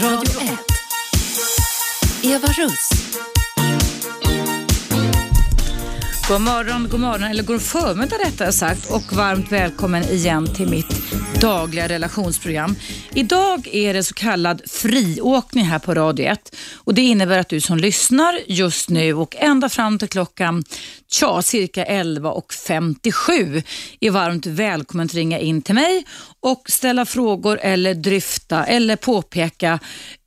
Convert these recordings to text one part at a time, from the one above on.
Radio 1. Eva Russ. God morgon, god morgon, eller god förmiddag rättare sagt och varmt välkommen igen till mitt dagliga relationsprogram. Idag är det så kallad friåkning här på Radio 1 och det innebär att du som lyssnar just nu och ända fram till klockan tja, cirka 11.57 är varmt välkommen att ringa in till mig och ställa frågor eller dryfta eller påpeka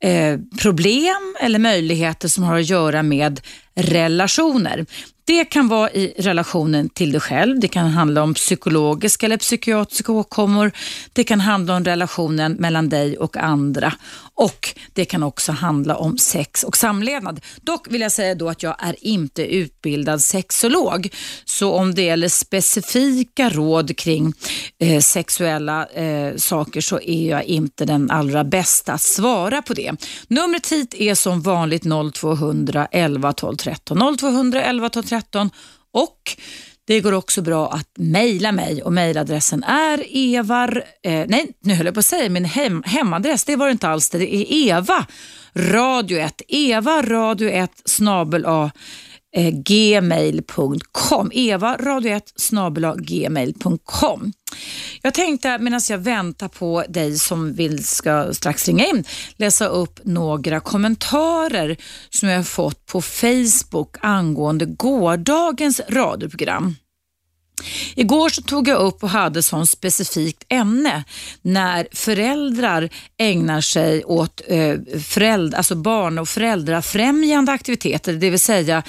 eh, problem eller möjligheter som har att göra med relationer. Det kan vara i relationen till dig själv, det kan handla om psykologiska eller psykiatriska åkommor, det kan handla om relationen mellan dig och andra och det kan också handla om sex och samlevnad. Dock vill jag säga då att jag är inte utbildad sexolog, så om det gäller specifika råd kring eh, sexuella eh, saker så är jag inte den allra bästa att svara på det. Numret hit är som vanligt 0200 11 12 13. 0200 11 12 13 och det går också bra att mejla mig och mejladressen är evar... Eh, nej, nu höll jag på att säga min hem, hemadress. Det var det inte alls. Det är eva radio 1. Eva radio 1 snabel a eh, gmail.com. Eva radio 1 snabel gmail.com. Jag tänkte medan jag väntar på dig som vill ska strax ringa in läsa upp några kommentarer som jag fått på Facebook angående gårdagens radioprogram. Igår så tog jag upp och hade som specifikt ämne när föräldrar ägnar sig åt eh, alltså barn och föräldrafrämjande aktiviteter, det vill säga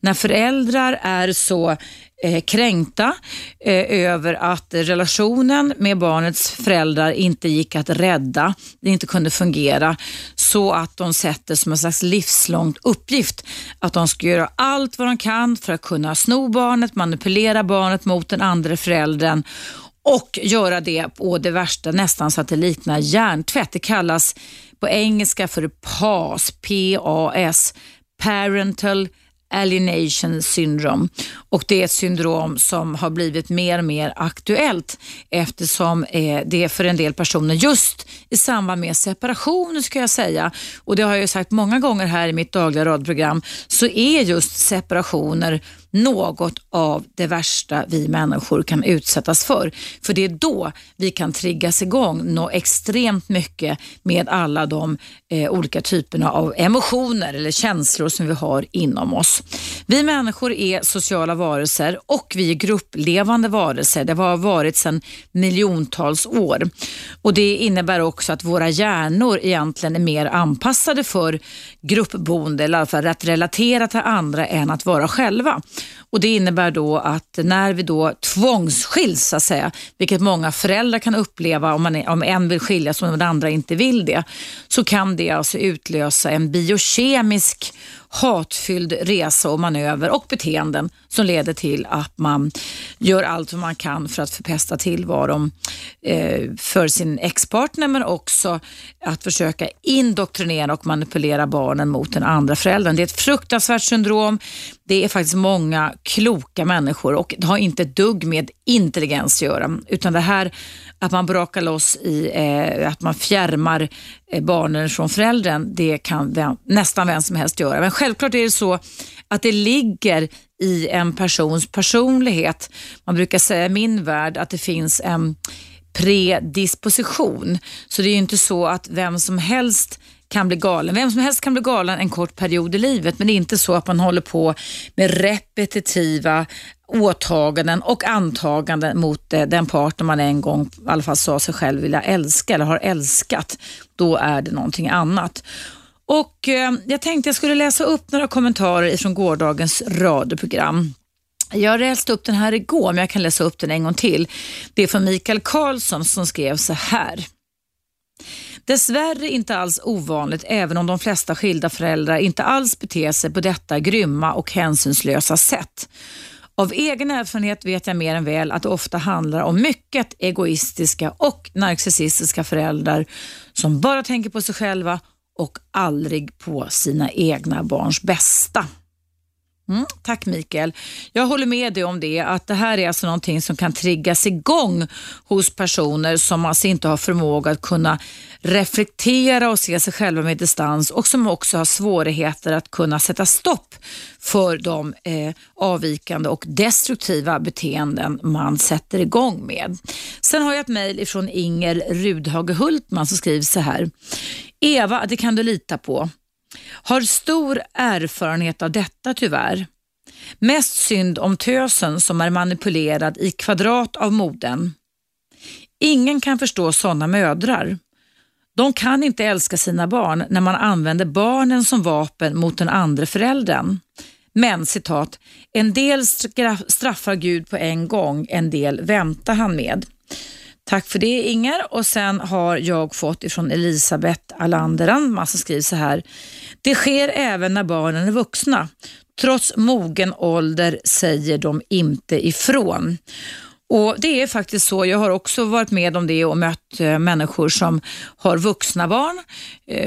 när föräldrar är så eh, kränkta eh, över att relationen med barnets föräldrar inte gick att rädda, det inte kunde fungera, så att de sätter som en slags livslång uppgift att de ska göra allt vad de kan för att kunna sno barnet, manipulera barnet mot den andra föräldern och göra det på det värsta nästan så att det liknar hjärntvätt. Det kallas på engelska för PAS, P-A-S, Parental alienation syndrome. Och det är ett syndrom som har blivit mer och mer aktuellt eftersom eh, det är för en del personer just i samband med separation ska jag säga. Och det har jag sagt många gånger här i mitt dagliga radprogram så är just separationer något av det värsta vi människor kan utsättas för. För det är då vi kan triggas igång nå extremt mycket med alla de eh, olika typerna av emotioner eller känslor som vi har inom oss. Vi människor är sociala varelser och vi är grupplevande varelser. Det har varit sedan miljontals år. Och Det innebär också att våra hjärnor egentligen är mer anpassade för gruppboende, eller i alla fall att relatera till andra än att vara själva. Och Det innebär då att när vi då tvångsskiljs, så att säga, vilket många föräldrar kan uppleva om, man är, om en vill skiljas och den andra inte vill det, så kan det alltså utlösa en biokemisk hatfylld resa och manöver och beteenden som leder till att man gör allt vad man kan för att förpesta tillvaron eh, för sin ex-partner men också att försöka indoktrinera och manipulera barnen mot den andra föräldern. Det är ett fruktansvärt syndrom. Det är faktiskt många kloka människor och det har inte ett dugg med intelligens att göra utan det här att man brakar loss i eh, att man fjärmar Eh, barnen från föräldern, det kan vem, nästan vem som helst göra. Men självklart är det så att det ligger i en persons personlighet. Man brukar säga i min värld att det finns en predisposition. Så det är ju inte så att vem som helst kan bli galen. Vem som helst kan bli galen en kort period i livet men det är inte så att man håller på med repetitiva åtaganden och antaganden mot eh, den partner man en gång i alla fall sa sig själv vilja älska eller har älskat. Då är det någonting annat. Och eh, Jag tänkte jag skulle läsa upp några kommentarer från gårdagens radioprogram. Jag läste upp den här igår, men jag kan läsa upp den en gång till. Det är från Mikael Karlsson som skrev så här. Dessvärre inte alls ovanligt även om de flesta skilda föräldrar inte alls beter sig på detta grymma och hänsynslösa sätt. Av egen erfarenhet vet jag mer än väl att det ofta handlar om mycket egoistiska och narcissistiska föräldrar som bara tänker på sig själva och aldrig på sina egna barns bästa. Mm, tack Mikael. Jag håller med dig om det, att det här är alltså någonting som kan triggas igång hos personer som alltså inte har förmåga att kunna reflektera och se sig själva med distans och som också har svårigheter att kunna sätta stopp för de eh, avvikande och destruktiva beteenden man sätter igång med. Sen har jag ett mejl från Inger Rudhage Hultman som skriver så här. Eva, det kan du lita på. Har stor erfarenhet av detta tyvärr. Mest synd om tösen som är manipulerad i kvadrat av moden. Ingen kan förstå sådana mödrar. De kan inte älska sina barn när man använder barnen som vapen mot den andra föräldern. Men citat, en del straffar Gud på en gång, en del väntar han med. Tack för det Inger. Och sen har jag fått ifrån Elisabeth Alanderan, massa skriver så här. Det sker även när barnen är vuxna. Trots mogen ålder säger de inte ifrån. Och Det är faktiskt så. Jag har också varit med om det och mött eh, människor som har vuxna barn,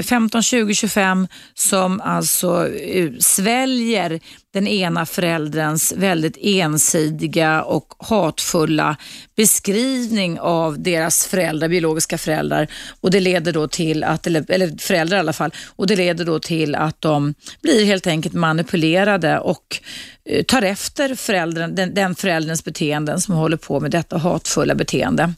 15, 20, 25, som alltså eh, sväljer den ena förälderns väldigt ensidiga och hatfulla beskrivning av deras föräldrar, biologiska föräldrar och det leder då till att, eller, eller föräldrar i alla fall, och det leder då till att de blir helt enkelt manipulerade och eh, tar efter föräldern, den, den förälderns beteenden som håller på med detta hatfulla beteende.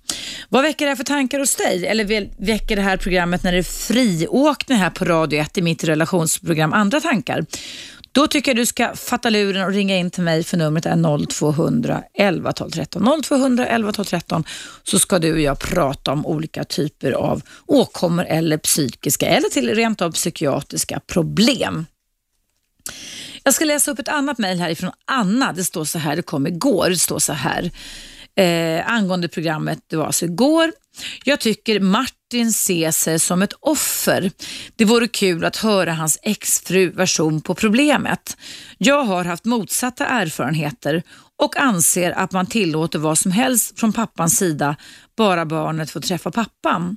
Vad väcker det här för tankar hos dig? Eller väcker det här programmet när det är friåkning här på Radio 1 i mitt relationsprogram andra tankar? Då tycker jag du ska fatta luren och ringa in till mig för numret är 0200 11 12 13. 0200 11 12 13 så ska du och jag prata om olika typer av åkommor eller psykiska eller till rent av psykiatriska problem. Jag ska läsa upp ett annat mejl härifrån Anna. Det står så här, det kom igår. Det står så här eh, angående programmet, det var alltså igår. Jag tycker Martin ser sig som ett offer. Det vore kul att höra hans exfru version på problemet. Jag har haft motsatta erfarenheter och anser att man tillåter vad som helst från pappans sida, bara barnet får träffa pappan.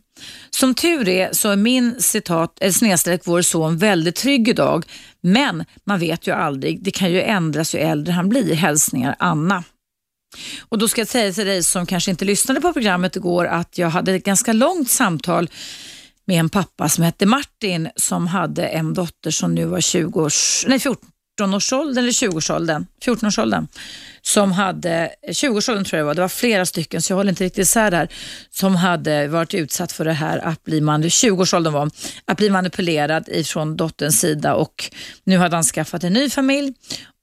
Som tur är så är min citat, eller snedstreck vår son väldigt trygg idag, men man vet ju aldrig. Det kan ju ändras ju äldre han blir. Hälsningar Anna. Och Då ska jag säga till dig som kanske inte lyssnade på programmet igår att jag hade ett ganska långt samtal med en pappa som hette Martin som hade en dotter som nu var 20 års, nej 14-årsåldern eller 20-årsåldern, 14-årsåldern som hade, 20-årsåldern tror jag det var, det var flera stycken så jag håller inte riktigt isär där, som hade varit utsatt för det här att bli, 20-årsåldern var, att bli manipulerad ifrån dotterns sida. Och nu hade han skaffat en ny familj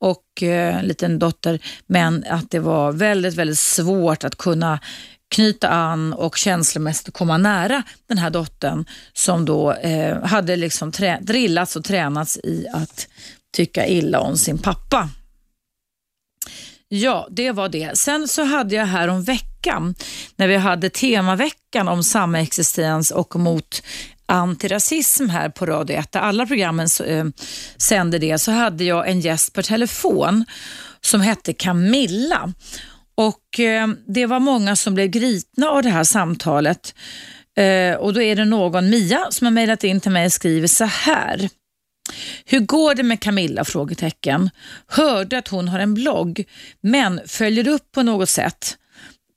och eh, en liten dotter, men att det var väldigt, väldigt svårt att kunna knyta an och känslomässigt komma nära den här dottern som då eh, hade liksom trä, drillats och tränats i att tycka illa om sin pappa. Ja, det var det. Sen så hade jag här om veckan, när vi hade temaveckan om samexistens och mot antirasism här på Radio 1, där alla programmen eh, sände det, så hade jag en gäst per telefon som hette Camilla. Och eh, Det var många som blev gripna av det här samtalet. Eh, och Då är det någon, Mia, som har mejlat in till mig och skriver så här. Hur går det med Camilla? frågetecken. Hörde att hon har en blogg, men följer upp på något sätt?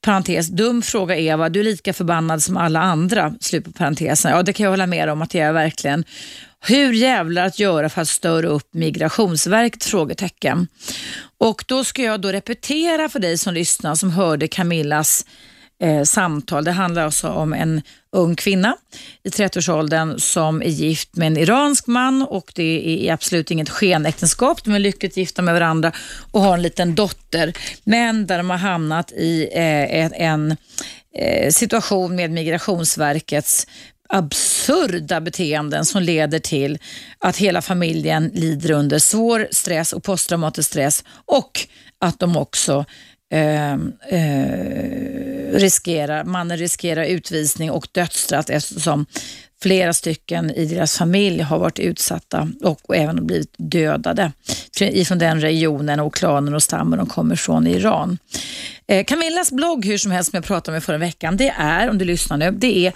Parentes, dum fråga Eva, du är lika förbannad som alla andra. Slut på parentesen. Ja, det kan jag hålla med om att jag är verkligen. Hur jävlar att göra för att störa upp Migrationsverket? Frågetecken. Och då ska jag då repetera för dig som lyssnar som hörde Camillas eh, samtal. Det handlar alltså om en ung kvinna i 30-årsåldern som är gift med en iransk man och det är absolut inget skenäktenskap. De är lyckligt gifta med varandra och har en liten dotter. Men där de har hamnat i eh, en eh, situation med Migrationsverkets absurda beteenden som leder till att hela familjen lider under svår stress och posttraumatisk stress och att de också eh, eh, riskerar, mannen riskerar utvisning och dödsstraff eftersom flera stycken i deras familj har varit utsatta och även blivit dödade ifrån den regionen och klanen och stammen de kommer från i Iran. Eh, Camillas blogg, hur som helst, som jag pratade med förra veckan, det är, om du lyssnar nu, det är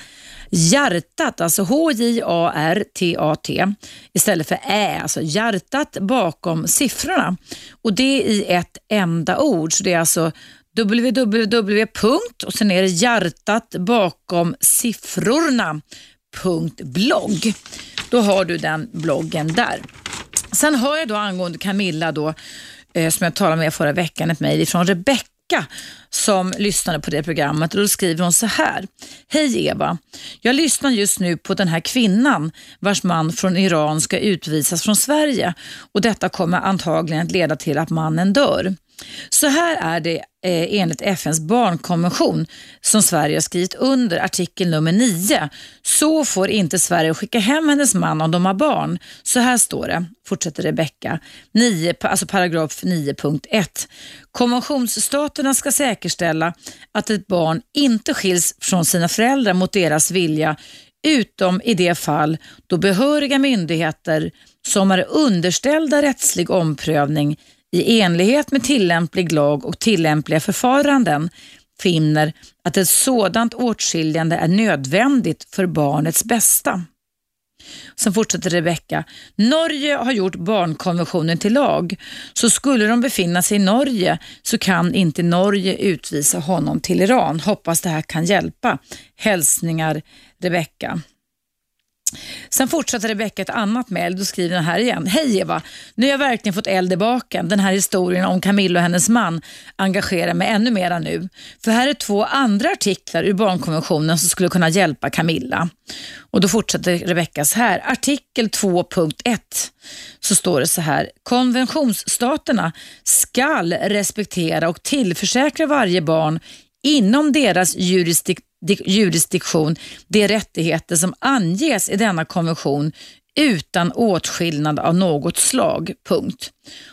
Hjärtat, alltså H-J-A-R-T-A-T istället för Ä, alltså hjärtat bakom siffrorna. Och det är i ett enda ord. Så det är alltså www. och sen är det hjärtat bakom siffrorna. blogg. Då har du den bloggen där. Sen har jag då angående Camilla då, eh, som jag talade med förra veckan, ett mejl från Rebecka som lyssnade på det programmet och då skriver hon så här. Hej Eva, jag lyssnar just nu på den här kvinnan vars man från Iran ska utvisas från Sverige och detta kommer antagligen att leda till att mannen dör. Så här är det eh, enligt FNs barnkonvention som Sverige har skrivit under artikel nummer 9. Så får inte Sverige skicka hem hennes man om de har barn. Så här står det, fortsätter Rebecka, alltså paragraf 9.1. Konventionsstaterna ska säkerställa att ett barn inte skiljs från sina föräldrar mot deras vilja utom i det fall då behöriga myndigheter som är underställda rättslig omprövning i enlighet med tillämplig lag och tillämpliga förfaranden finner att ett sådant åtskiljande är nödvändigt för barnets bästa. Sen fortsätter Rebecka. Norge har gjort barnkonventionen till lag, så skulle de befinna sig i Norge så kan inte Norge utvisa honom till Iran. Hoppas det här kan hjälpa. Hälsningar Rebecka. Sen fortsätter Rebecka ett annat mejl. Då skriver den här igen. Hej Eva! Nu har jag verkligen fått eld i baken. Den här historien om Camilla och hennes man engagerar mig ännu mera nu. För här är två andra artiklar ur barnkonventionen som skulle kunna hjälpa Camilla. Och Då fortsätter Rebecka så här. Artikel 2.1 så står det så här. Konventionsstaterna skall respektera och tillförsäkra varje barn inom deras jurisdik jurisdiktion de rättigheter som anges i denna konvention utan åtskillnad av något slag. Punkt.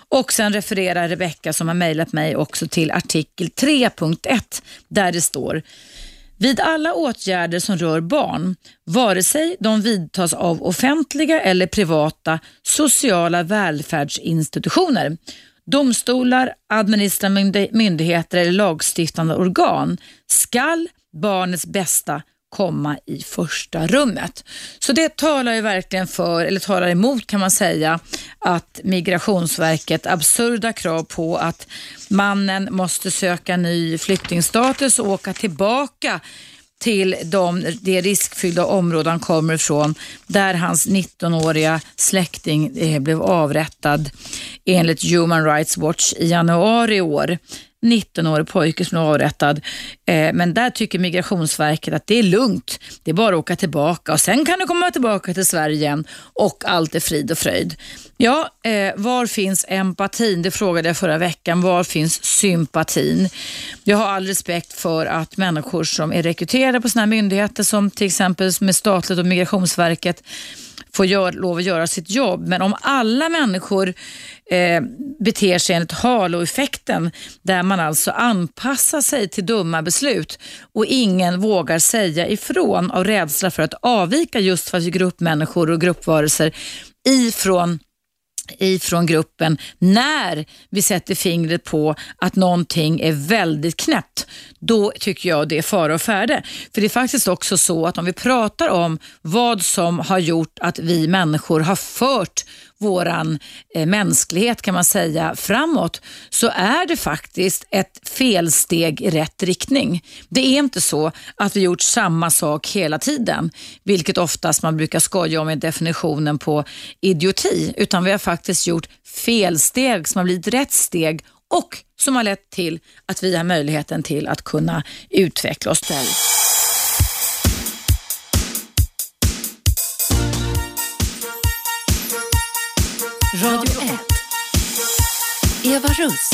Och sen refererar Rebecka som har mejlat mig också till artikel 3.1 där det står vid alla åtgärder som rör barn, vare sig de vidtas av offentliga eller privata sociala välfärdsinstitutioner, domstolar, administrativa myndigheter eller lagstiftande organ, skall barnets bästa komma i första rummet. Så det talar ju verkligen för, eller talar emot kan man säga, att Migrationsverket absurda krav på att mannen måste söka ny flyktingstatus och åka tillbaka till de, det riskfyllda områden han kommer ifrån där hans 19-åriga släkting eh, blev avrättad enligt Human Rights Watch i januari i år. 19-årig pojke som är avrättad. Eh, men där tycker Migrationsverket att det är lugnt. Det är bara att åka tillbaka och sen kan du komma tillbaka till Sverige igen och allt är frid och fröjd. Ja, eh, var finns empatin? Det frågade jag förra veckan. Var finns sympatin? Jag har all respekt för att människor som är rekryterade på sådana här myndigheter som till exempel med statligt och Migrationsverket får gör, lov att göra sitt jobb. Men om alla människor eh, beter sig enligt haloeffekten, där man alltså anpassar sig till dumma beslut och ingen vågar säga ifrån av rädsla för att avvika just för att gruppmänniskor och gruppvarelser ifrån ifrån gruppen när vi sätter fingret på att någonting är väldigt knäppt. Då tycker jag det är fara och färde. För det är faktiskt också så att om vi pratar om vad som har gjort att vi människor har fört våran eh, mänsklighet kan man säga framåt så är det faktiskt ett felsteg i rätt riktning. Det är inte så att vi gjort samma sak hela tiden, vilket oftast man brukar skoja om i definitionen på idioti, utan vi har faktiskt gjort felsteg som har blivit rätt steg och som har lett till att vi har möjligheten till att kunna utveckla oss själva. Radio 1. Eva Russ.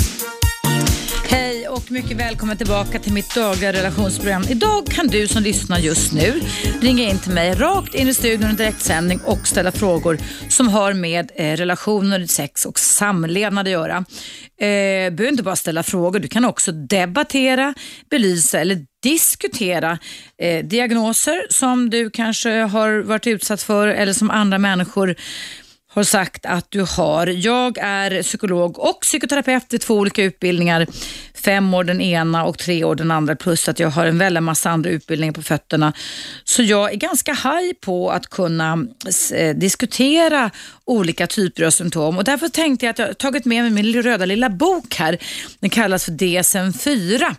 Hej och mycket välkommen tillbaka till mitt dagliga relationsprogram. Idag kan du som lyssnar just nu ringa in till mig rakt in i studion i direktsändning och ställa frågor som har med eh, relationer, sex och samlevnad att göra. Eh, du behöver inte bara ställa frågor, du kan också debattera, belysa eller diskutera eh, diagnoser som du kanske har varit utsatt för eller som andra människor har sagt att du har. Jag är psykolog och psykoterapeut i två olika utbildningar. Fem år den ena och tre år den andra plus att jag har en väldig massa andra utbildningar på fötterna. Så jag är ganska haj på att kunna eh, diskutera olika typer av symptom och därför tänkte jag att jag har tagit med mig min röda lilla bok här. Den kallas för DSM-4.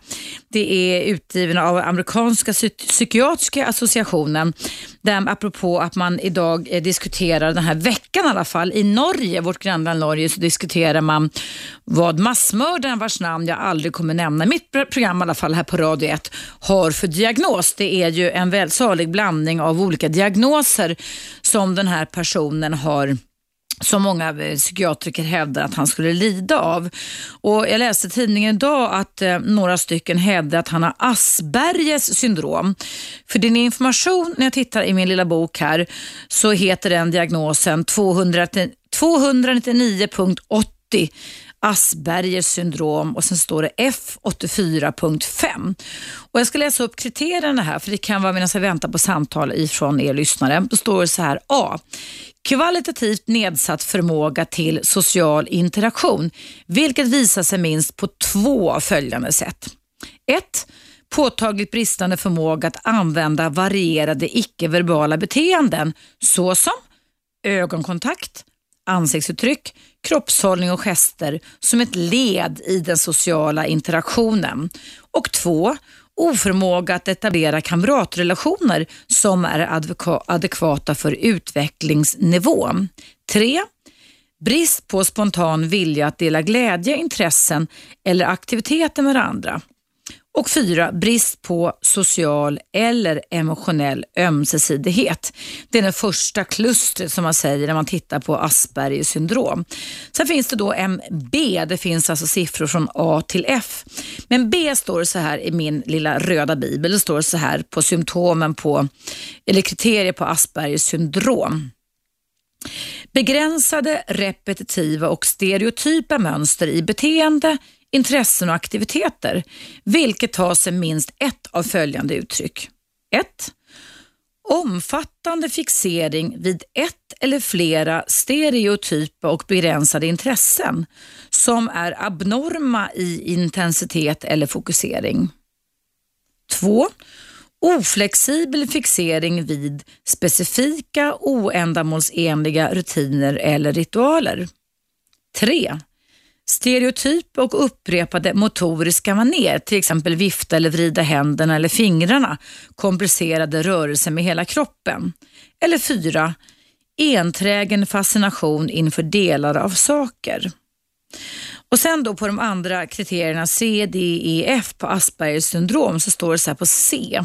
Det är utgiven av amerikanska psykiatriska associationen. Där, apropå att man idag eh, diskuterar den här veckan i alla fall. I Norge, vårt grannland Norge, så diskuterar man vad massmördaren vars namn jag aldrig kommer nämna i mitt program i alla fall här på Radio 1 har för diagnos. Det är ju en välsalig blandning av olika diagnoser som den här personen har som många eh, psykiatriker hävdar att han skulle lida av. Och Jag läste i tidningen idag att eh, några stycken hävdar att han har Aspergers syndrom. För din information, när jag tittar i min lilla bok här, så heter den diagnosen 299.80 Aspergers syndrom och sen står det F84.5. Och Jag ska läsa upp kriterierna här för det kan vara medan jag väntar på samtal ifrån er lyssnare. Då står det så här A. Kvalitativt nedsatt förmåga till social interaktion, vilket visar sig minst på två följande sätt. 1. Påtagligt bristande förmåga att använda varierade icke-verbala beteenden såsom ögonkontakt, ansiktsuttryck, kroppshållning och gester som ett led i den sociala interaktionen. Och två, oförmåga att etablera kamratrelationer som är adekvata för utvecklingsnivå. 3. Brist på spontan vilja att dela glädje, intressen eller aktiviteter med andra. Och fyra, brist på social eller emotionell ömsesidighet. Det är det första klustret som man säger när man tittar på Aspergers syndrom. Sen finns det då en B, det finns alltså siffror från A till F. Men B står så här i min lilla röda bibel, det står så här på symptomen på, eller kriterier på Aspergers syndrom. Begränsade, repetitiva och stereotypa mönster i beteende, intressen och aktiviteter, vilket tar sig minst ett av följande uttryck. 1. Omfattande fixering vid ett eller flera stereotypa och begränsade intressen som är abnorma i intensitet eller fokusering. 2. Oflexibel fixering vid specifika oändamålsenliga rutiner eller ritualer. 3. Stereotypa och upprepade motoriska maner, till exempel vifta eller vrida händerna eller fingrarna, komplicerade rörelser med hela kroppen. Eller fyra, enträgen fascination inför delar av saker. Och sen då på de andra kriterierna C, D, E, F på Aspergers syndrom så står det så här på C.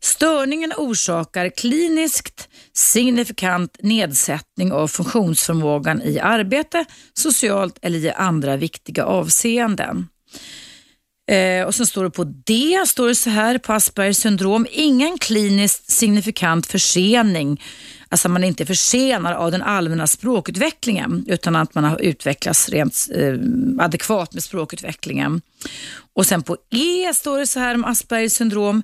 Störningen orsakar kliniskt signifikant nedsättning av funktionsförmågan i arbete, socialt eller i andra viktiga avseenden. Eh, och sen står det på D, står det så här på Aspergers syndrom, ingen kliniskt signifikant försening, alltså man är inte försenad av den allmänna språkutvecklingen utan att man har utvecklats rent eh, adekvat med språkutvecklingen. Och sen på E står det så här om Aspergers syndrom,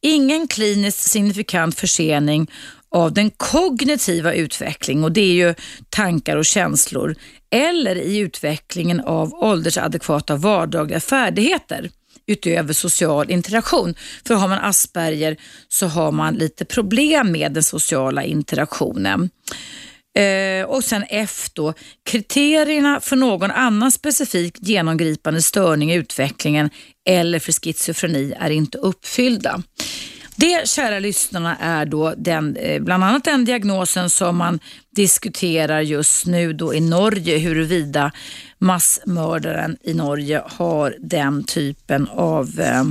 ingen kliniskt signifikant försening av den kognitiva utvecklingen och det är ju tankar och känslor eller i utvecklingen av åldersadekvata vardagliga färdigheter utöver social interaktion. För har man Asperger så har man lite problem med den sociala interaktionen. Eh, och sen F då, kriterierna för någon annan specifik genomgripande störning i utvecklingen eller för schizofreni är inte uppfyllda. Det, kära lyssnarna, är då den, eh, bland annat den diagnosen som man diskuterar just nu då i Norge, huruvida massmördaren i Norge har den typen av eh,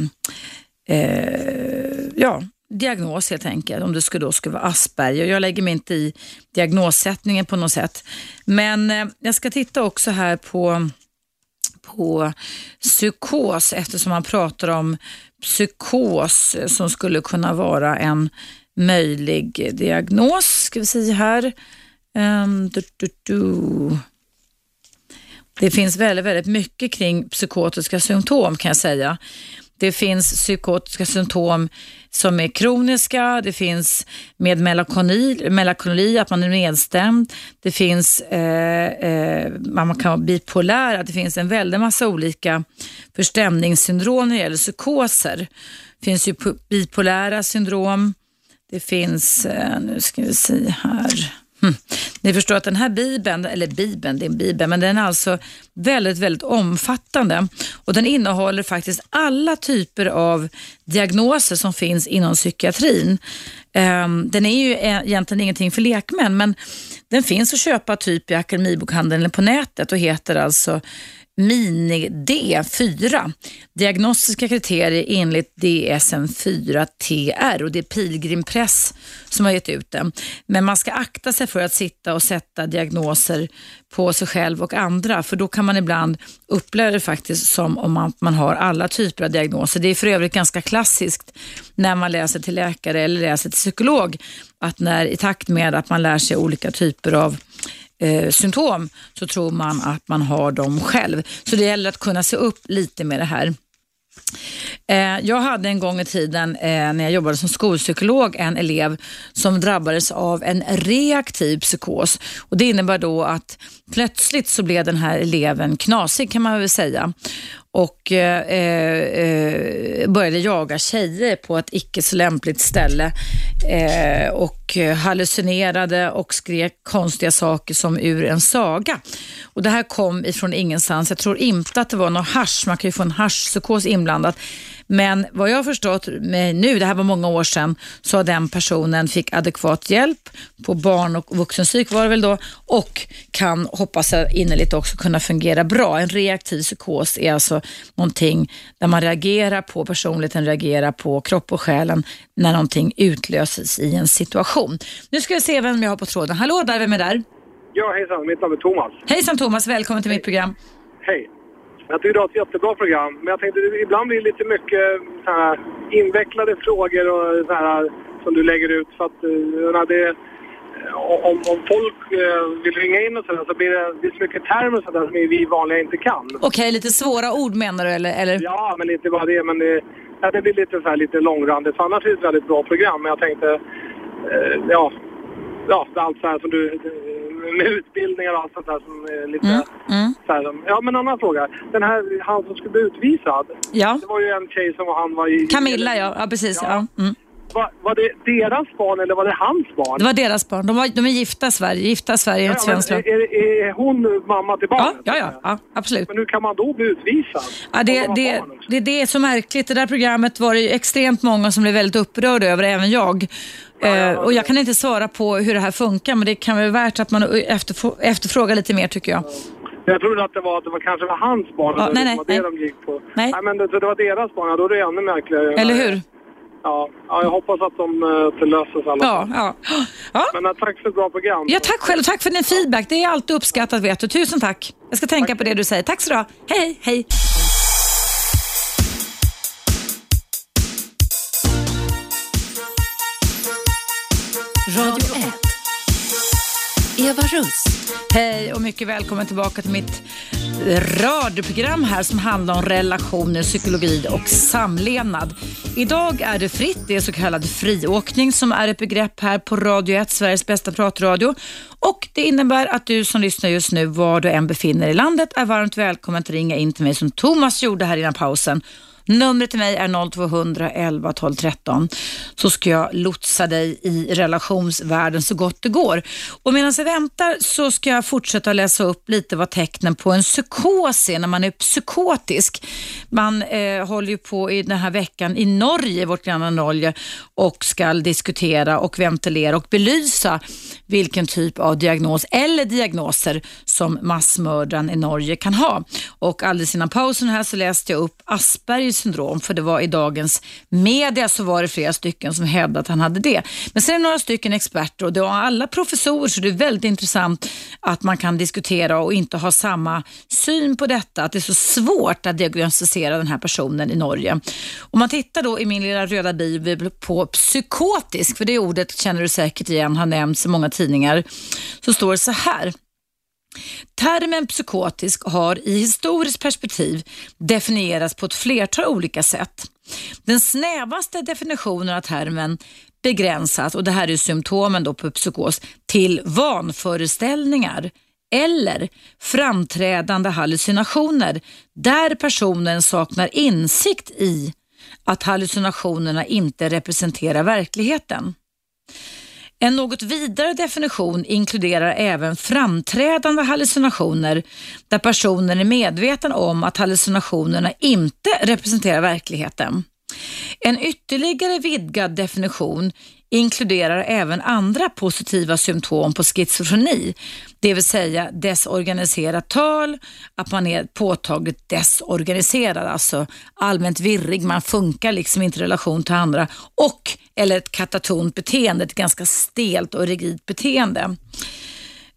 eh, ja, diagnos helt enkelt, om det skulle, då skulle vara Asperger. Jag lägger mig inte i diagnossättningen på något sätt. Men eh, jag ska titta också här på, på psykos eftersom man pratar om psykos som skulle kunna vara en möjlig diagnos. Ska vi se här. Um, du, du, du. Det finns väldigt, väldigt mycket kring psykotiska symptom kan jag säga. Det finns psykotiska symptom som är kroniska, det finns med melakoni, melakoni, att man är nedstämd, det finns eh, eh, man kan vara bipolär, att det finns en väldig massa olika förstämningssyndrom när det gäller psykoser. Det finns ju bipolära syndrom, det finns, eh, nu ska vi se här, hm. Ni förstår att den här bibeln, eller bibeln, det är en bibel, men den är alltså väldigt, väldigt omfattande och den innehåller faktiskt alla typer av diagnoser som finns inom psykiatrin. Um, den är ju e- egentligen ingenting för lekmän, men den finns att köpa typ i Akademibokhandeln eller på nätet och heter alltså Mini-D4. Diagnostiska kriterier enligt DSM-4-TR och det är Pilgrimpress som har gett ut den. Men man ska akta sig för att sitta och sätta diagnoser på sig själv och andra för då kan man ibland uppleva det faktiskt som om man, man har alla typer av diagnoser. Det är för övrigt ganska klassiskt när man läser till läkare eller läser till psykolog att när i takt med att man lär sig olika typer av eh, symptom så tror man att man har dem själv. Så det gäller att kunna se upp lite med det här. Eh, jag hade en gång i tiden eh, när jag jobbade som skolpsykolog en elev som drabbades av en reaktiv psykos. Och Det innebär då att plötsligt så blev den här eleven knasig kan man väl säga och eh, eh, eh, började jaga tjejer på ett icke så lämpligt ställe eh, och hallucinerade och skrek konstiga saker som ur en saga. Och Det här kom ifrån ingenstans. Jag tror inte att det var någon hash, man kan ju få en haschpsykos inblandat. Men vad jag har förstått nu, det här var många år sedan, så har den personen fick adekvat hjälp på barn och vuxenpsyk var det väl då och kan, hoppas jag innerligt också, kunna fungera bra. En reaktiv psykos är alltså någonting där man reagerar på personligheten, reagerar på kropp och själen när någonting utlöses i en situation. Nu ska vi se vem jag har på tråden. Hallå där, vem är där? Ja, hejsan. Mitt namn är Thomas. Hejsan Thomas, välkommen till Hej. mitt program. Hej. Jag tycker du har ett jättebra program, men jag tänkte ibland blir det lite mycket så här, invecklade frågor och så här, som du lägger ut. För att, uh, det, om, om folk uh, vill ringa in och sådär så blir det, det är så mycket termer sådär som vi vanliga inte kan. Okej, okay, lite svåra ord menar du eller? eller? Ja, men inte bara det. Men det, ja, det blir lite, så här, lite långrandigt. Annars är det ett väldigt bra program, men jag tänkte... Uh, ja, ja, allt så här som du med utbildningar och allt sånt där som är lite... Mm. Mm. Så här, ja, men en annan fråga. Den här, han som skulle bli utvisad. Ja. Det var ju en tjej som han var i... Camilla, ja. Ja, precis. Ja. ja. Mm. Var, var, det deras barn eller var det hans barn? Det var deras barn. De, var, de är gifta i Sverige, gifta i Sverige ja, svensk lag. Är, är, hon mamma till barnet? Ja, ja, ja, ja, absolut. Men hur kan man då bli utvisad? Ja, det, det, det, det är så märkligt. Det där programmet var det extremt många som blev väldigt upprörda över, även jag. Eh, och jag kan inte svara på hur det här funkar, men det kan vara värt att man efterfrågar lite mer tycker jag. Jag trodde att det var, att det var kanske var hans barn. Ja, nej, nej, det det de gick på. Nej. nej men det, det var deras barn, ja, då är det ännu märkligare. Eller hur? Ja, ja, jag hoppas att de uh, löses alla ja, ja. ja. Men uh, tack för ett bra program. Ja, tack själv. Tack för din feedback. Det är alltid uppskattat, vet du. Tusen tack. Jag ska tänka tack. på det du säger. Tack så du. Hej, hej. Radio 1. Eva Russ. Hej och mycket välkommen tillbaka till mitt radioprogram här som handlar om relationer, psykologi och samlevnad. Idag är det fritt, det är så kallad friåkning som är ett begrepp här på Radio 1, Sveriges bästa pratradio. Och det innebär att du som lyssnar just nu, var du än befinner dig i landet, är varmt välkommen att ringa in till mig som Thomas gjorde här innan pausen Numret till mig är 0200 12 13 så ska jag lotsa dig i relationsvärlden så gott det går. Och medan jag väntar så ska jag fortsätta läsa upp lite vad tecknen på en psykos är när man är psykotisk. Man eh, håller ju på i den här veckan i Norge, vårt grannland Norge och ska diskutera och ventilera och belysa vilken typ av diagnos eller diagnoser som massmördaren i Norge kan ha. Och alldeles innan pausen här så läste jag upp Aspergers syndrom, för det var i dagens media så var det flera stycken som hävdade att han hade det. Men sen är det några stycken experter och det var alla professorer så det är väldigt intressant att man kan diskutera och inte ha samma syn på detta, att det är så svårt att diagnostisera den här personen i Norge. Om man tittar då i min lilla röda bibel på psykotisk, för det ordet känner du säkert igen, har nämnts i många tidningar, så står det så här. Termen psykotisk har i historiskt perspektiv definierats på ett flertal olika sätt. Den snävaste definitionen av termen begränsas, och det här är symptomen då på psykos, till vanföreställningar eller framträdande hallucinationer där personen saknar insikt i att hallucinationerna inte representerar verkligheten. En något vidare definition inkluderar även framträdande hallucinationer där personen är medveten om att hallucinationerna inte representerar verkligheten. En ytterligare vidgad definition inkluderar även andra positiva symptom på schizofreni, det vill säga desorganiserat tal, att man är påtagligt desorganiserad, alltså allmänt virrig, man funkar liksom inte i relation till andra och eller ett katatont beteende, ett ganska stelt och rigidt beteende.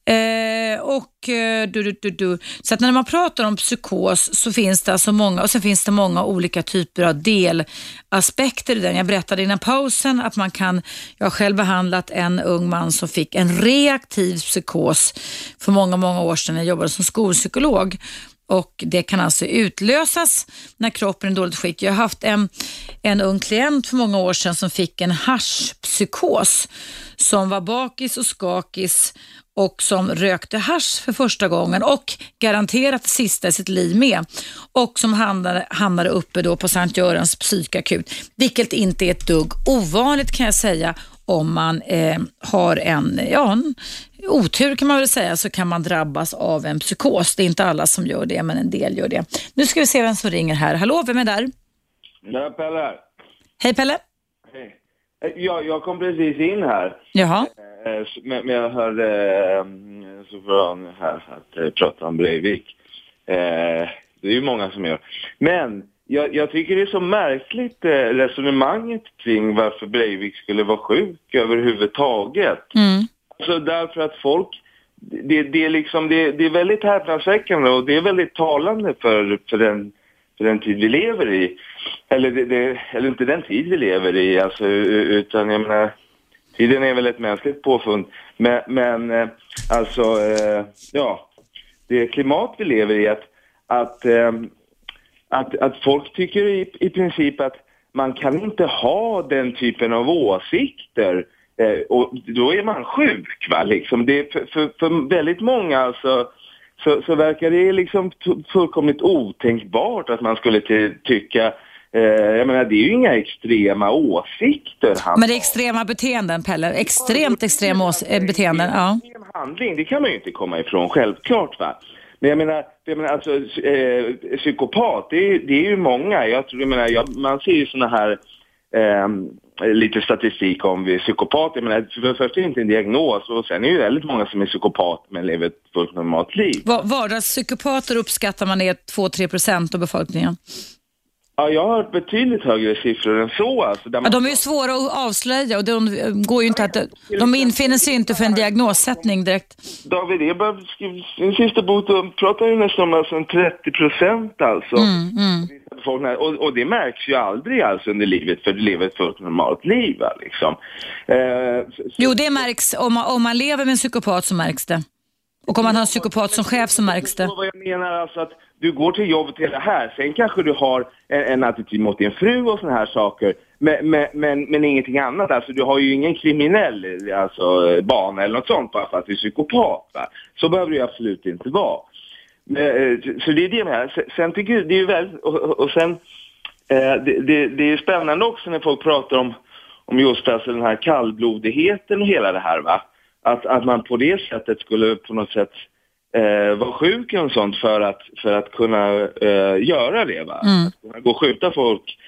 Eh, och eh, du, du, du, Så att när man pratar om psykos så finns det alltså många, och sen finns det många olika typer av delaspekter i den. Jag berättade innan pausen att man kan, jag har själv behandlat en ung man som fick en reaktiv psykos för många, många år sedan. Jag jobbade som skolpsykolog och det kan alltså utlösas när kroppen är i dåligt skick. Jag har haft en, en ung klient för många år sedan som fick en haschpsykos som var bakis och skakis och som rökte hash för första gången och garanterat sista i sitt liv med och som hamnade, hamnade uppe då på Sankt Görans psykakut, vilket inte är ett dugg ovanligt kan jag säga om man eh, har en, ja, en otur kan man väl säga så kan man drabbas av en psykos. Det är inte alla som gör det men en del gör det. Nu ska vi se vem som ringer här. Hallå, vem är där? Det är Pelle. Hej Pelle. Hej. Eh, Ja, jag kom precis in här. Jaha. Eh, Men men jag hörde eh, Sofran här att prata om Breivik. Det är ju många som gör. Men jag, jag tycker det är så märkligt eh, resonemanget kring varför Breivik skulle vara sjuk överhuvudtaget. Mm. Alltså därför att folk, det, det, är liksom, det, det är väldigt häpnadsväckande och det är väldigt talande för, för, den, för den tid vi lever i. Eller, det, det, eller inte den tid vi lever i, alltså, utan jag menar, tiden är väl ett mänskligt påfund. Men, men eh, alltså, eh, ja, det klimat vi lever i, att, att, att, att folk tycker i, i princip att man kan inte ha den typen av åsikter eh, och då är man sjuk va liksom. Det, är för, för, för väldigt många alltså så, så verkar det liksom fullkomligt otänkbart att man skulle ty- tycka Eh, jag menar, det är ju inga extrema åsikter han Men det är extrema beteenden Pelle, extremt extrema ås- eh, beteenden. Ja. Extrem handling, det kan man ju inte komma ifrån, självklart va. Men jag menar, jag menar alltså, eh, psykopat, det är, det är ju många. Jag jag menar, jag, man ser ju sådana här, eh, lite statistik om vi är. Jag menar, för det första är det inte en diagnos och sen är det ju väldigt många som är psykopat men lever ett fullt normalt liv. Va- Vardagspsykopater uppskattar man är 2-3 procent av befolkningen. Ja, jag har hört betydligt högre siffror än så alltså. Där Ja, man- de är ju svåra att avslöja och de går ju inte att, de infinner sig inte för en diagnossättning direkt. David Eberg sin sista bok, pratar ju nästan om alltså en 30 procent alltså. Mm, Befolkningen. Och, och det märks ju aldrig alltså under livet, för du lever ett fullt normalt liv liksom. Eh, så- Jo, det märks. Om man, om man lever med en psykopat så märks det. Och om man har en psykopat som chef så märks det. vad jag menar alltså att du går till jobbet till det här, sen kanske du har en, en attityd mot din fru och såna här saker, men, men, men, men ingenting annat. Alltså du har ju ingen kriminell alltså, bana eller något sånt bara för att du är psykopat. Va? Så behöver det ju absolut inte vara. Eh, så det är det med. här. Sen tycker jag, det är ju väl, och, och sen, eh, det, det, det är spännande också när folk pratar om, om just alltså den här kallblodigheten och hela det här va. Att, att man på det sättet skulle på något sätt eh, vara sjuk och sånt för att, för att kunna eh, göra det va. Mm. Att kunna gå och skjuta folk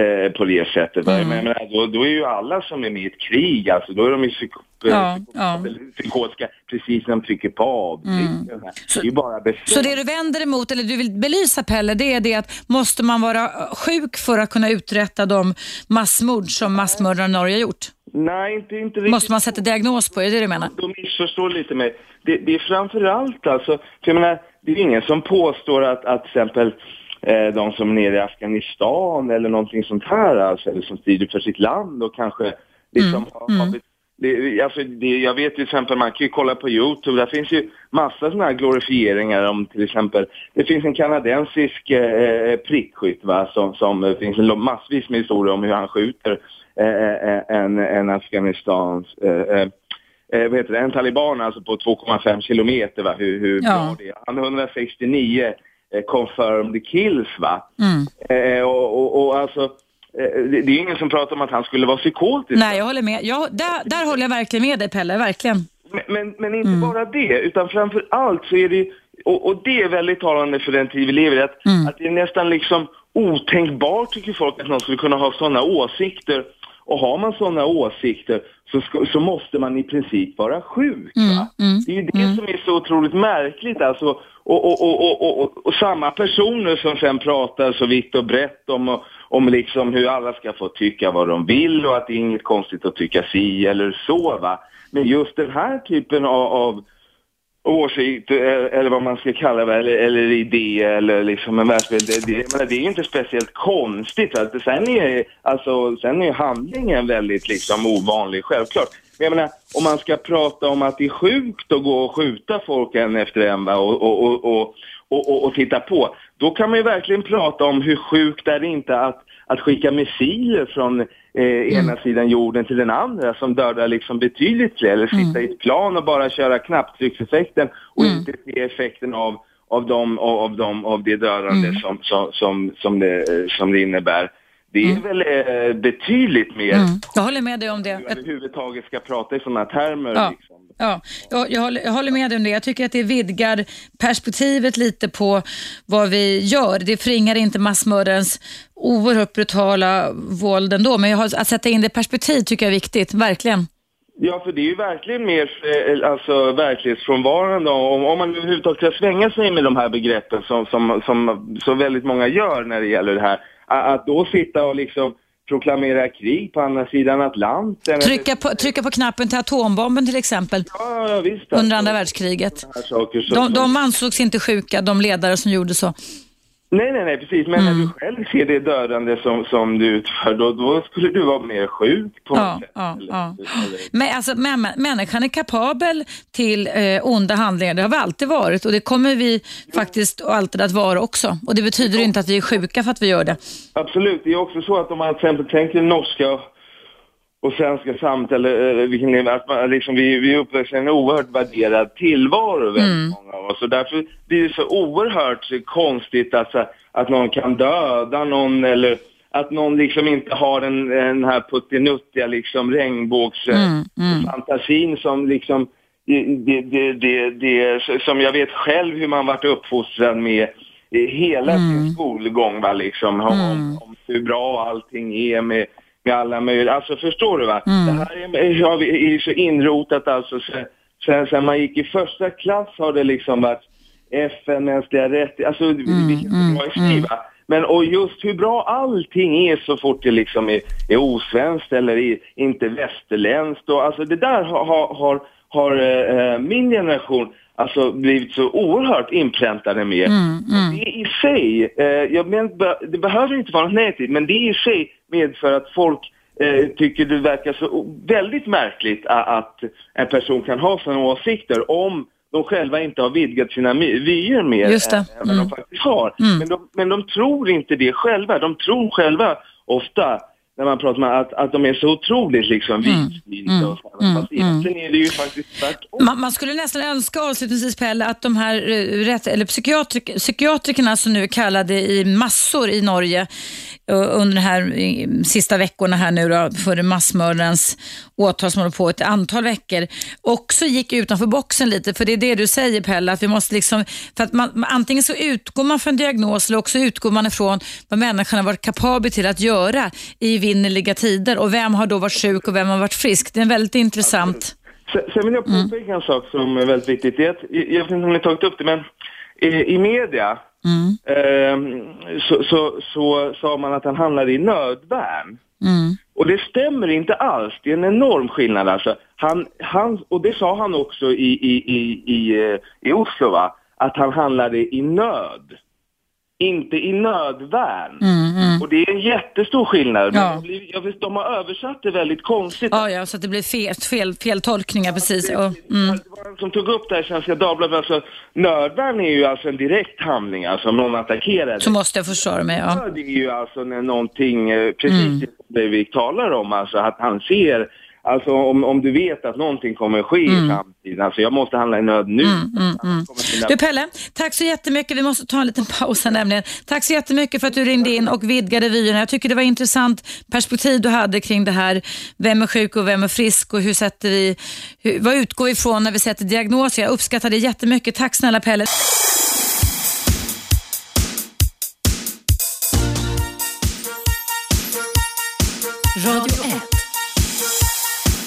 eh, på det sättet. Va? Mm. Men, menar, då, då är ju alla som är med i ett krig, alltså då är de ju psyko, Ja, psyko, ja. psykotiska precis när de trycker på avtryck. Det är ju bara bestämt. Så det du vänder emot, eller du vill belysa Pelle, det är det att måste man vara sjuk för att kunna uträtta de massmord som massmördarna i Norge har gjort? Nej, inte, inte riktigt. Måste man sätta diagnos på, är det det du menar? De missförstår lite mig. Det, det är framförallt alltså, för jag menar, det är ingen som påstår att, att till exempel eh, de som är nere i Afghanistan eller någonting sånt här, alltså, eller som strider för sitt land och kanske liksom har, har bet- det, alltså det, jag vet till exempel, man kan ju kolla på Youtube, där finns ju massa sådana här glorifieringar om till exempel, det finns en kanadensisk eh, prickskytt va, som, som eh, finns en massvis med historier om hur han skjuter eh, eh en, en Afghanistans, eh, eh, eh, vad heter det, en taliban alltså på 2,5 kilometer va, hur, hur ja. bra det är. Han har 169 eh, confirmed kills va. Mm. och, och, och alltså Eh, det är ingen som pratar om att han skulle vara psykotisk. Nej, jag håller med. Jag, där, där håller jag verkligen med dig, Pelle. Verkligen. Men, men, men inte mm. bara det, utan framför allt så är det, och, och, det är väldigt talande för den tid vi lever i, att, mm. att det är nästan liksom otänkbart tycker folk att någon skulle kunna ha sådana åsikter. Och har man sådana åsikter så, ska, så måste man i princip vara sjuk. Mm. Mm. Det är ju det mm. som är så otroligt märkligt alltså. Och, och, och, och, och, samma personer som sen pratar så vitt och brett om, om liksom hur alla ska få tycka vad de vill och att det är inget konstigt att tycka si eller så va. Men just den här typen av, av åsikt, eh, eller vad man ska kalla det, eller, eller idé, eller liksom en världsbild, det, det, det är ju inte speciellt konstigt. Alltså. Sen, är, alltså, sen är handlingen väldigt liksom ovanlig, självklart. Men jag menar, om man ska prata om att det är sjukt att gå och skjuta folk en efter en va, och, och, och, och, och, och titta på, då kan man ju verkligen prata om hur sjukt är det inte att, att skicka missiler från eh, mm. ena sidan jorden till den andra som dödar liksom betydligt fler, eller sitta mm. i ett plan och bara köra knapptryckseffekten och mm. inte se effekten av, av, dem, av, dem, av det dödande mm. som, som, som, som, det, som det innebär. Det är mm. väl eh, betydligt mer... Mm. Jag håller med dig om det. överhuvudtaget ska prata i sådana termer. Ja. Liksom. Ja, jag, håller, jag, håller, med dig om det. Jag tycker att det vidgar perspektivet lite på vad vi gör. Det förringar inte massmördarens oerhört brutala våld ändå, men jag har, att sätta in det i perspektiv tycker jag är viktigt, verkligen. Ja, för det är ju verkligen mer eh, alltså, verklighetsfrånvarande om, om man överhuvudtaget ska svänga sig med de här begreppen som, som, som så väldigt många gör när det gäller det här. Att då sitta och liksom proklamera krig på andra sidan Atlanten. Trycka på, trycka på knappen till atombomben till exempel. Ja, visst. Under andra världskriget. De, de ansågs inte sjuka, de ledare som gjorde så. Nej, nej, nej, precis. Men mm. när du själv ser det dödande som, som du utför, då, då skulle du vara mer sjuk på ja, något sätt. Ja, eller, ja. Eller... Men alltså, mä människan är kapabel till eh, onda handlingar. Det har vi alltid varit och det kommer vi faktiskt alltid att vara också. Och det betyder ja. inte att vi är sjuka för att vi gör det. Absolut. Det är också så att om man till exempel tänker norska och svenska samhället, eller vilken att man, liksom, vi, vi uppväxer en oerhört värderad tillvaro väldigt mm. många av oss. Och därför blir det så oerhört konstigt att, att någon kan döda någon eller att någon liksom inte har den, den här puttinuttiga liksom regnbågsfantasin mm. mm. som liksom det, det, det, det, som jag vet själv hur man varit uppfostrad med hela mm. sin skolgång va liksom om, mm. om hur bra allting är med med alla möjliga, alltså förstår du va? Mm. Det här är, är så inrotat alltså sen, sen, sen man gick i första klass har det liksom varit FN, mänskliga rättigheter, alltså mm, vilket mm, bra skriva. Mm. Men och just hur bra allting är så fort det liksom är, är osvenskt eller är, inte västerländskt och alltså det där har, har, har äh, min generation alltså blivit så oerhört inpräntade med. Mm, mm. Det i sig, eh, jag men, det behöver inte vara något negativt, men det i sig medför att folk eh, tycker det verkar så väldigt märkligt att en person kan ha sådana åsikter om de själva inte har vidgat sina vyer mer Just än, vad de mm. faktiskt har. Mm. Men, de, men de tror inte det själva. De tror själva ofta när man pratar med att, att de är så otroligt liksom vidsynta mm. och så. Mm. Fast mm. egentligen är det ju faktiskt tvärtom. Man, man skulle nästan önska avslutningsvis Pelle att de här eh, rätt, eller psykiatrik, psykiatrikerna som nu är kallade i massor i Norge under de här sista veckorna här nu då, för massmördarens åtal som håller på ett antal veckor, också gick utanför boxen lite. För det är det du säger Pelle, att vi måste liksom, för att man, antingen så utgår man från diagnos eller också utgår man ifrån vad människan har varit kapabel till att göra i vinnerliga tider och vem har då varit sjuk och vem har varit frisk. Det är väldigt intressant. Sen vill jag påpeka mm. en sak som är väldigt viktigt. jag vet inte om ni tagit upp det, men i, i media Mm. Eh, så, så, så sa man att han handlade i nödvärn. Mm. Och det stämmer inte alls. Det är en enorm skillnad alltså. Han, han, och det sa han också i, i, i, i, eh, i Oslo va? Att han handlade i nöd. Inte i nödvärn. Och det är en jättestor skillnad. Ja. blir, jag vet, de har översatt det väldigt konstigt. Ja, ja, så att det blir fel, fel, fel tolkningar precis. Det, Och, mm. det var en som tog upp det här i Svenska Dagbladet. Alltså, nödvärn är ju alltså en direkt handling, alltså om någon attackerar Så måste jag försvara mig. Ja. Det är ju alltså när någonting, eh, precis Mm. det vi talar om, alltså att han ser, alltså om, om du vet att någonting kommer ske Mm. i framtiden, alltså jag måste handla i nöd nu. Annars kommer mina- Du Pelle, tack så jättemycket. Vi måste ta en liten paus här nämligen. Tack så jättemycket för att du ringde in och vidgade vyerna. Jag tycker det var intressant perspektiv du hade kring det här. Vem är sjuk och vem är frisk och hur sätter vi, hur, vad utgår vi ifrån när vi sätter diagnoser? Jag uppskattar det jättemycket. Tack snälla Pelle.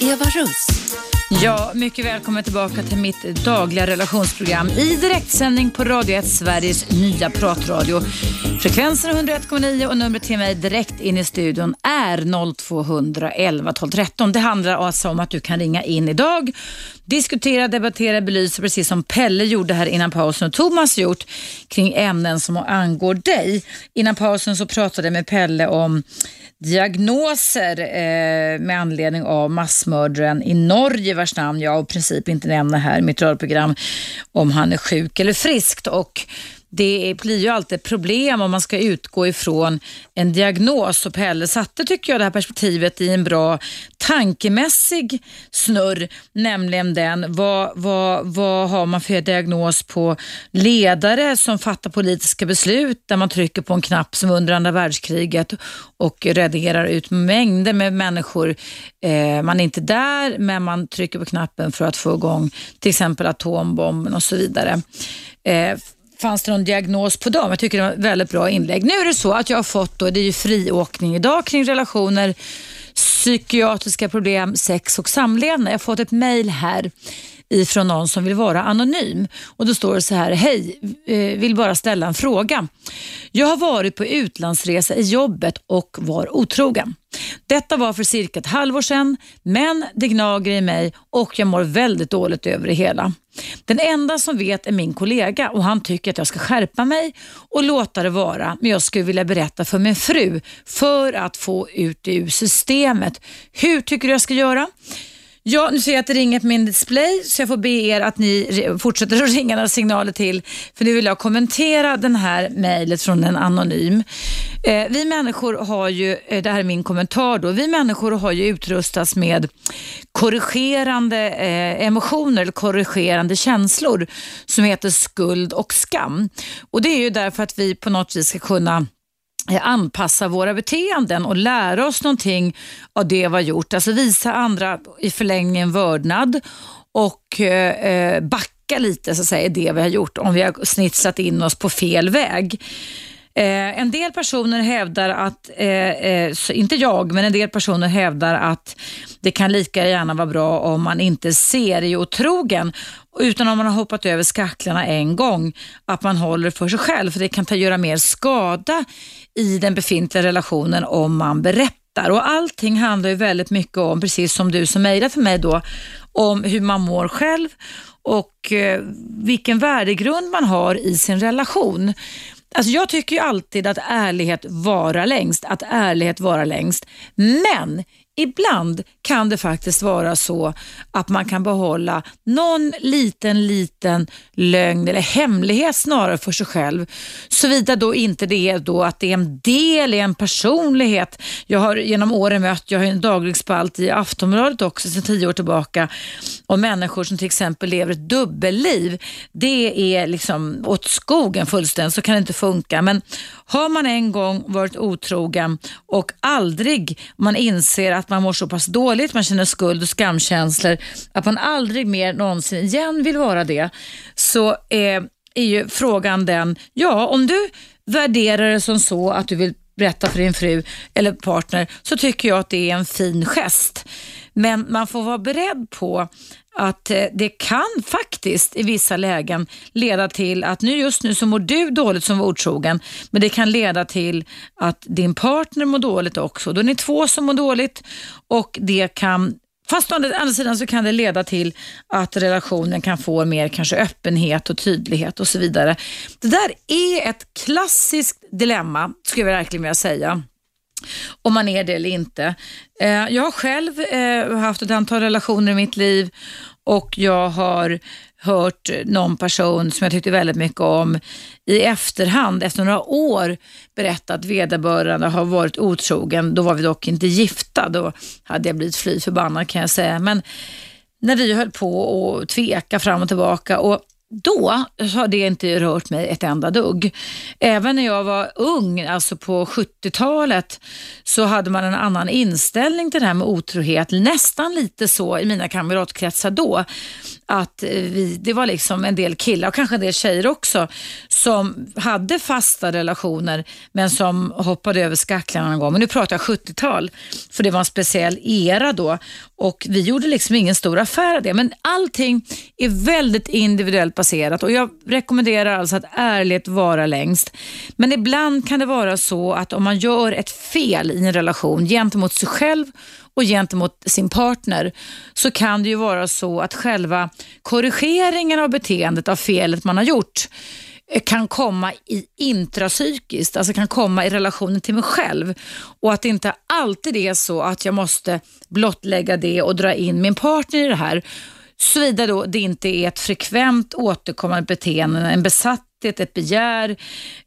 Eva Russ. Ja, mycket välkommen tillbaka till mitt dagliga relationsprogram i direktsändning på Radio 1, Sveriges nya pratradio. Frekvensen är 101,9 och numret till mig direkt in i studion är 0211 12 13. Det handlar alltså om att du kan ringa in idag, diskutera, debattera, belysa precis som Pelle gjorde här innan pausen och Thomas gjort kring ämnen som angår dig. Innan pausen så pratade jag med Pelle om diagnoser eh, med anledning av massmördaren i Norge vars namn jag i princip inte nämner här i mitt radioprogram om han är sjuk eller friskt. Och det blir ju alltid ett problem om man ska utgå ifrån en diagnos och Pelle satte, tycker jag, det här perspektivet i en bra tankemässig snurr, nämligen den, vad, vad, vad har man för diagnos på ledare som fattar politiska beslut där man trycker på en knapp som under andra världskriget och raderar ut mängder med människor. Eh, man är inte där, men man trycker på knappen för att få igång till exempel atombomben och så vidare. Eh, fanns det någon diagnos på dem? Jag tycker det var ett väldigt bra inlägg. Nu är det så att jag har fått, då, det är ju friåkning idag kring relationer, psykiatriska problem, sex och samlevnad. Jag har fått ett mejl här ifrån någon som vill vara anonym. Och Då står det så här, hej, eh, vill bara ställa en fråga. Jag har varit på utlandsresa i jobbet och var otrogen. Detta var för cirka ett halvår sedan, men det gnager i mig och jag mår väldigt dåligt över det hela. Den enda som vet är min kollega och han tycker att jag ska skärpa mig och låta det vara, men jag skulle vilja berätta för min fru för att få ut det ur systemet. Hur tycker du jag ska göra? Ja, nu ser jag att det ringer på min display så jag får be er att ni fortsätter att ringa några signaler till för nu vill jag kommentera den här mejlet från en anonym. Eh, vi människor har ju, eh, det här är min kommentar då, vi människor har ju utrustats med korrigerande eh, emotioner eller korrigerande känslor som heter skuld och skam. Och det är ju därför att vi på något vis ska kunna Eh, anpassa våra beteenden och lära oss någonting av det vi har gjort. Alltså visa andra i förlängningen vördnad och eh, eh, backa lite så att säga, i det vi har gjort om vi har snitsat in oss på fel väg. Eh, en del personer hävdar att, eh, eh, inte jag, men en del personer hävdar att det kan lika gärna vara bra om man inte ser är otrogen utan om man har hoppat över skacklarna en gång, att man håller för sig själv för det kan ta, göra mer skada i den befintliga relationen om man berättar. Och allting handlar ju väldigt mycket om, precis som du som mejlade till mig då, om hur man mår själv och eh, vilken värdegrund man har i sin relation. Alltså jag tycker ju alltid att ärlighet vara längst, att ärlighet vara längst. Men ibland kan det faktiskt vara så att man kan behålla någon liten, liten lögn eller hemlighet snarare för sig själv. Såvida då inte det är då att det är en del i en personlighet. Jag har genom åren mött, jag har en daglig spalt i Aftonbladet också sedan tio år tillbaka om människor som till exempel lever ett dubbelliv. Det är liksom åt skogen fullständigt, så kan det inte funka. Men har man en gång varit otrogen och aldrig man inser att att man mår så pass dåligt, man känner skuld och skamkänslor, att man aldrig mer någonsin igen vill vara det, så eh, är ju frågan den, ja om du värderar det som så att du vill berätta för din fru eller partner så tycker jag att det är en fin gest. Men man får vara beredd på att eh, det kan faktiskt i vissa lägen leda till att nu just nu så mår du dåligt som var otrogen, men det kan leda till att din partner mår dåligt också. Då är ni två som mår dåligt och det kan Fast å andra sidan så kan det leda till att relationen kan få mer kanske öppenhet och tydlighet och så vidare. Det där är ett klassiskt dilemma, skulle jag verkligen vilja säga om man är det eller inte. Eh, jag har själv eh, haft ett antal relationer i mitt liv och jag har hört någon person som jag tyckte väldigt mycket om i efterhand, efter några år, berätta att vederbörande har varit otrogen. Då var vi dock inte gifta, då hade jag blivit fly förbannad kan jag säga. Men när vi höll på och tveka fram och tillbaka och då har det inte rört mig ett enda dugg. Även när jag var ung, alltså på 70-talet, så hade man en annan inställning till det här med otrohet. Nästan lite så i mina kamratkretsar då, att vi, det var liksom en del killar och kanske en del tjejer också som hade fasta relationer men som hoppade över skacklarna någon gång. Men nu pratar jag 70-tal, för det var en speciell era då och vi gjorde liksom ingen stor affär av det. Men allting är väldigt individuellt baserat och jag rekommenderar alltså att ärlighet vara längst. Men ibland kan det vara så att om man gör ett fel i en relation gentemot sig själv och gentemot sin partner så kan det ju vara så att själva korrigeringen av beteendet av felet man har gjort eh, kan komma i intrapsykiskt, alltså kan komma i relationen till mig själv. Och att det inte alltid är så att jag måste blottlägga det och dra in min partner i det här. Såvida då det inte är ett frekvent återkommande beteende, en besatthet, ett begär,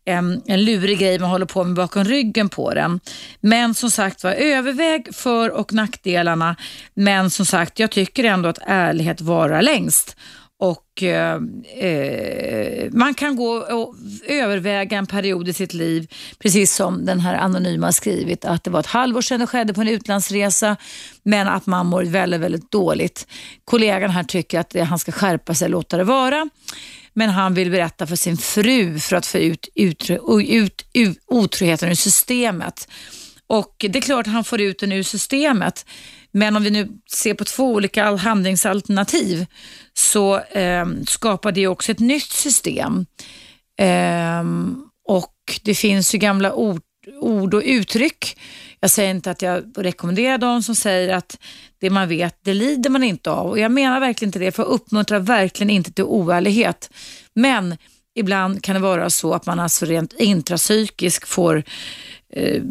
en, en lurig grej man håller på med bakom ryggen på den. Men som sagt var, överväg för och nackdelarna. Men som sagt, jag tycker ändå att ärlighet varar längst. Och eh, eh, Man kan gå och överväga en period i sitt liv, precis som den här anonyma har skrivit, att det var ett halvår sedan det skedde på en utlandsresa, men att man mår väldigt, väldigt dåligt. Kollegan här tycker att han ska skärpa sig och låta det vara, men han vill berätta för sin fru för att få ut, ut, ut, ut otroheten ur systemet. Och Det är klart att han får ut den ur systemet, men om vi nu ser på två olika handlingsalternativ så eh, skapar det också ett nytt system. Eh, och det finns ju gamla ord, ord och uttryck. Jag säger inte att jag rekommenderar de som säger att det man vet, det lider man inte av. Och Jag menar verkligen inte det, för jag uppmuntrar verkligen inte till oärlighet. Men ibland kan det vara så att man alltså rent intrapsykiskt får eh,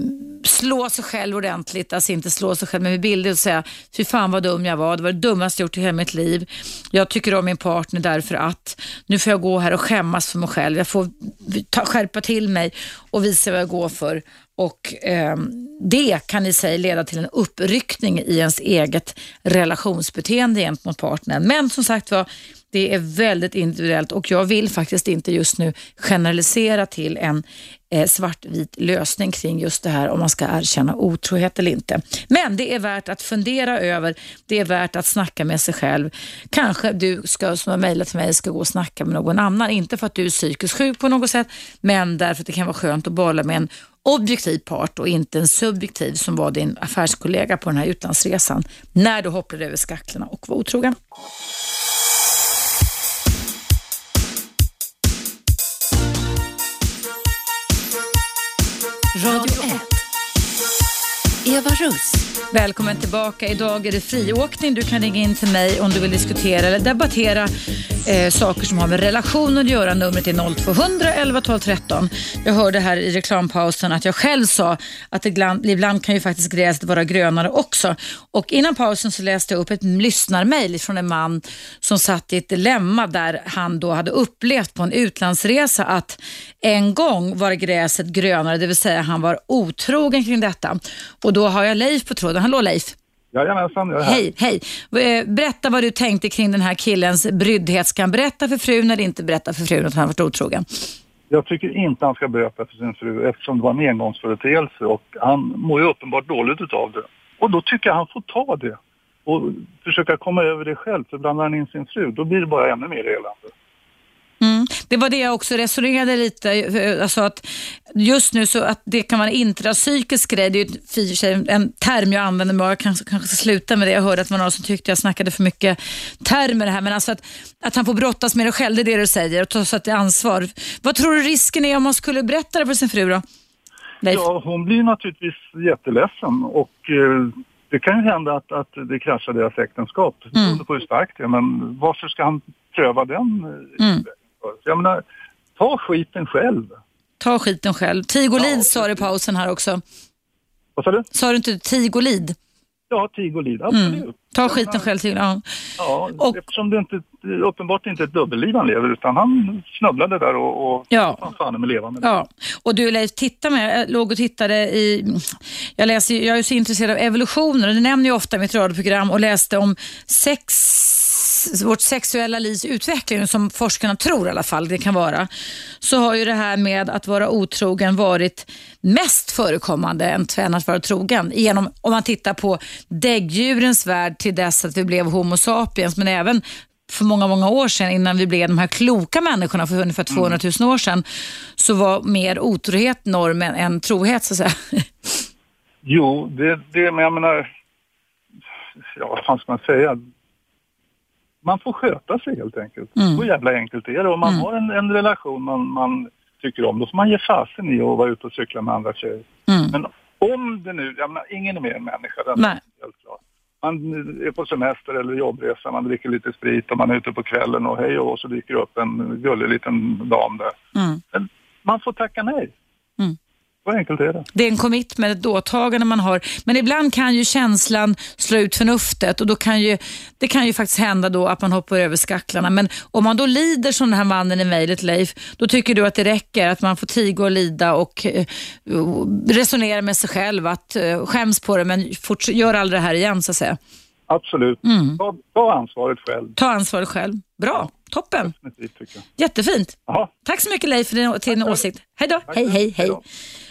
slå sig själv ordentligt, alltså inte slå sig själv men med bilder och säga fy fan vad dum jag var, det var det dummaste jag gjort i hela mitt liv. Jag tycker om min partner därför att nu får jag gå här och skämmas för mig själv. Jag får ta, skärpa till mig och visa vad jag går för. Och eh, Det kan i sig leda till en uppryckning i ens eget relationsbeteende gentemot partnern. Men som sagt var, det är väldigt individuellt och jag vill faktiskt inte just nu generalisera till en eh, svartvit lösning kring just det här om man ska erkänna otrohet eller inte. Men det är värt att fundera över, det är värt att snacka med sig själv. Kanske du ska, som har mejlat till mig, ska gå och snacka med någon annan. Inte för att du är psykiskt sjuk på något sätt, men därför att det kan vara skönt att bolla med en objektiv part och inte en subjektiv som var din affärskollega på den här utlandsresan när du hopplade över skaklarna och var otrogen. Radio 1. Eva Russ. Välkommen tillbaka. Idag är det friåkning. Du kan ringa in till mig om du vill diskutera eller debattera eh, saker som har med relationer att göra. Numret är 0200 11 12 13. Jag hörde här i reklampausen att jag själv sa att ibland, ibland kan ju faktiskt gräset vara grönare också. Och innan pausen så läste jag upp ett lyssnarmail från en man som satt i ett dilemma där han då hade upplevt på en utlandsresa att en gång var gräset grönare, det vill säga han var otrogen kring detta. Och då har jag Leif på tråden. Hallå Leif! Jajamensan, jag är här. Hej, hej. Eh, berätta vad du tänkte kring den här killens bryddhet. Ska han berätta för frun eller inte berätta för frun att han varit otrogen? Jag tycker inte han ska berätta för sin fru eftersom det var en engångsföreteelse och han mår ju uppenbart dåligt utav det. Och då tycker jag han får ta det och försöka komma över det själv. För blandar han in sin fru, då blir det bara ännu mer elände. Mm. Det var det jag också resonerade lite, alltså att just nu så att det kan vara en intrapsykisk grej, det är ju en term jag använder, men jag kanske, kanske ska sluta med det. Jag hörde att det var någon som tyckte jag snackade för mycket termer här, men alltså att, att han får brottas med det själv, det är det du säger, och ta sig ansvar. Vad tror du risken är om man skulle berätta det för sin fru då? Leif? Ja, hon blir naturligtvis jätteledsen och eh, det kan ju hända att, att det kraschar deras äktenskap. Mm. Beroende på hur starkt det är. Men varför ska han pröva den? Eh, Mm. Jag menar, ta skiten själv. Ta skiten själv. Tigolid Ja, sa du i pausen här också. Vad sa du? Sa du inte Tigolid? Ja, tig och lid. Absolut. Mm. Ta skiten själv. Tig- Ja. Ja, Och- eftersom det inte, uppenbart inte är ett dubbelliv han lever utan han snubblade där och, och Ja. fan med levande. Ja, och du Leif, titta med, jag låg och tittade i, jag, läser, jag är så intresserad av evolutionen och det nämner jag ofta i mitt radioprogram och läste om sex, vårt sexuella livs utveckling som forskarna tror i alla fall det kan vara. Så har ju det här med att vara otrogen varit mest förekommande än att vara trogen. Genom, om man tittar på däggdjurens värld till dess att vi blev Homo sapiens men även för många, många år sedan innan vi blev de här kloka människorna för ungefär 200 000 år sedan så var mer otrohet normen än trohet så att säga. Jo, det, det, men jag menar, ja vad fan ska man säga? Man får sköta sig helt enkelt. Mm. Så jävla enkelt är det. Om man har en, en relation man, man tycker om, då får man ge fasen i att vara ute och cykla med andra tjejer. Mm. Men om det nu, jag menar, ingen är mer än människa, den Nej. är helt klart. Man är på semester eller jobbresa, man dricker lite sprit och man är ute på kvällen och hej och så dyker det upp en gullig liten dam där. Mm. Men man får tacka nej. Så enkelt är det. Det är en commitment, ett åtagande man har. Men ibland kan ju känslan slå ut förnuftet och då kan ju, det kan ju faktiskt hända då att man hoppar över skacklarna. Men om man då lider som den här mannen i mejlet Leif, då tycker du att det räcker att man får tiga och lida och eh, resonera med sig själv att eh, skäms på det men gör aldrig det här igen så att säga. Absolut. Mm. Ta, ta ansvaret själv. Ta ansvaret själv. Bra, toppen. Jättefint. Jaha. Tack så mycket Leif för din, till din åsikt. Hej då. Tack Hej, hej, Hej hej.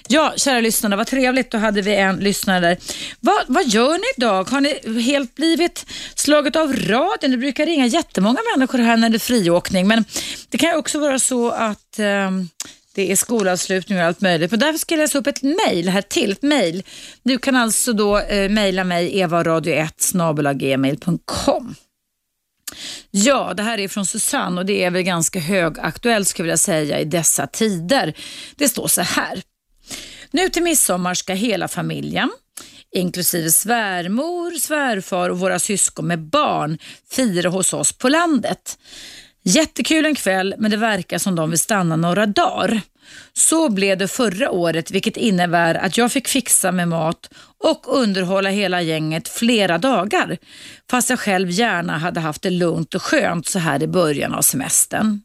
Ja, kära lyssnare, vad trevligt. Då hade vi en lyssnare där. Vad, vad gör ni idag? Har ni helt blivit slaget av raden? Det brukar ringa jättemånga människor här när det är friåkning, men det kan ju också vara så att eh, det är skolavslutning och allt möjligt. Men därför ska jag läsa upp ett mejl här till. Ett mejl. Du kan alltså då eh, mejla mig evaradio1 gmail.com. Ja, det här är från Susanne och det är väl ganska högaktuellt skulle jag vilja säga i dessa tider. Det står så här. Nu till midsommar ska hela familjen, inklusive svärmor, svärfar och våra syskon med barn, fira hos oss på landet. Jättekul en kväll, men det verkar som de vill stanna några dagar. Så blev det förra året, vilket innebär att jag fick fixa med mat och underhålla hela gänget flera dagar. Fast jag själv gärna hade haft det lugnt och skönt så här i början av semestern.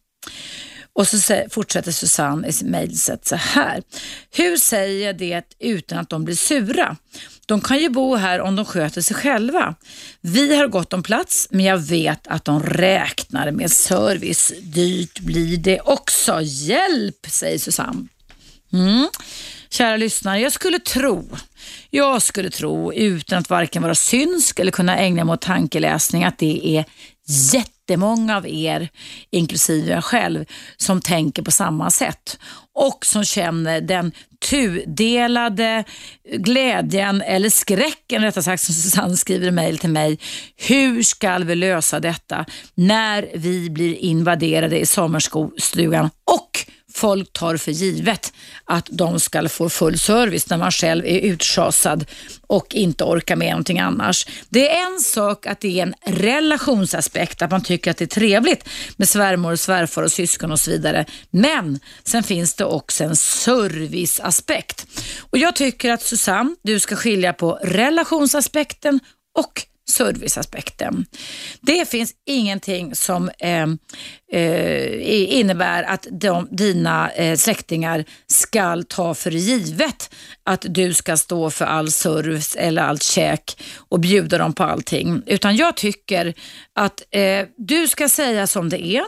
Och så fortsätter Susanne i sitt mejlsätt så här. Hur säger jag det utan att de blir sura? De kan ju bo här om de sköter sig själva. Vi har gott om plats, men jag vet att de räknar med service. Dyrt blir det också. Hjälp, säger Susanne. Mm. Kära lyssnare, jag skulle tro, jag skulle tro utan att varken vara synsk eller kunna ägna mig åt tankeläsning att det är jätte jättemånga av er, inklusive jag själv, som tänker på samma sätt och som känner den tudelade glädjen eller skräcken rättare sagt som Susanne skriver i mejl till mig. Hur ska vi lösa detta när vi blir invaderade i sommarstugan och folk tar för givet att de ska få full service när man själv är utschasad och inte orkar med någonting annars. Det är en sak att det är en relationsaspekt, att man tycker att det är trevligt med svärmor, svärfar och syskon och så vidare. Men sen finns det också en serviceaspekt. Och jag tycker att Susanne, du ska skilja på relationsaspekten och serviceaspekten. Det finns ingenting som eh, eh, innebär att de, dina eh, släktingar ska ta för givet att du ska stå för all service eller allt käk och bjuda dem på allting. Utan jag tycker att eh, du ska säga som det är.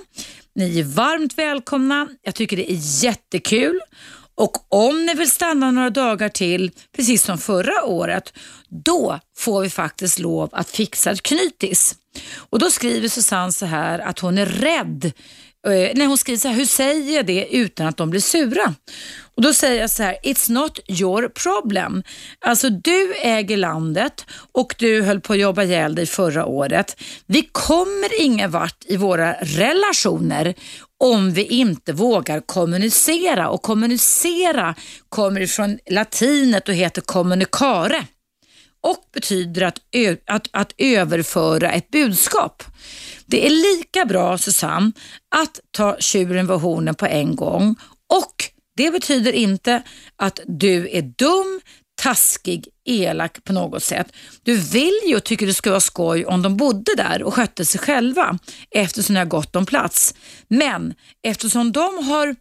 Ni är varmt välkomna. Jag tycker det är jättekul. Och om ni vill stanna några dagar till, precis som förra året, då får vi faktiskt lov att fixa ett knytis. Och då skriver Susanne så här att hon är rädd. Eh, nej, hon skriver så här, hur säger jag det utan att de blir sura? Och då säger jag så här, it's not your problem. Alltså du äger landet och du höll på att jobba ihjäl dig förra året. Vi kommer ingen vart i våra relationer om vi inte vågar kommunicera. Och kommunicera kommer ifrån latinet och heter kommunicare och betyder att, ö- att, att överföra ett budskap. Det är lika bra Susanne att ta tjuren vid hornen på en gång och det betyder inte att du är dum, taskig, elak på något sätt. Du vill ju och tycker det skulle vara skoj om de bodde där och skötte sig själva eftersom det har gott om plats. Men eftersom de har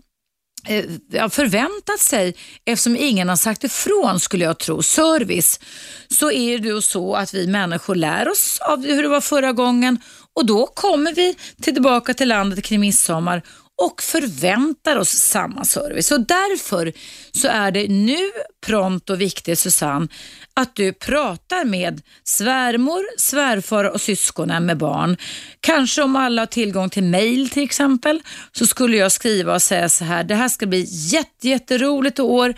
Eh, förväntat sig, eftersom ingen har sagt ifrån skulle jag tro, service, så är det ju så att vi människor lär oss av hur det var förra gången och då kommer vi tillbaka till landet kring midsommar och förväntar oss samma service. Och därför så är det nu prompt och viktigt Susanne att du pratar med svärmor, svärfar och syskonen med barn. Kanske om alla har tillgång till mail till exempel så skulle jag skriva och säga så här, det här ska bli jätte, jätteroligt i år.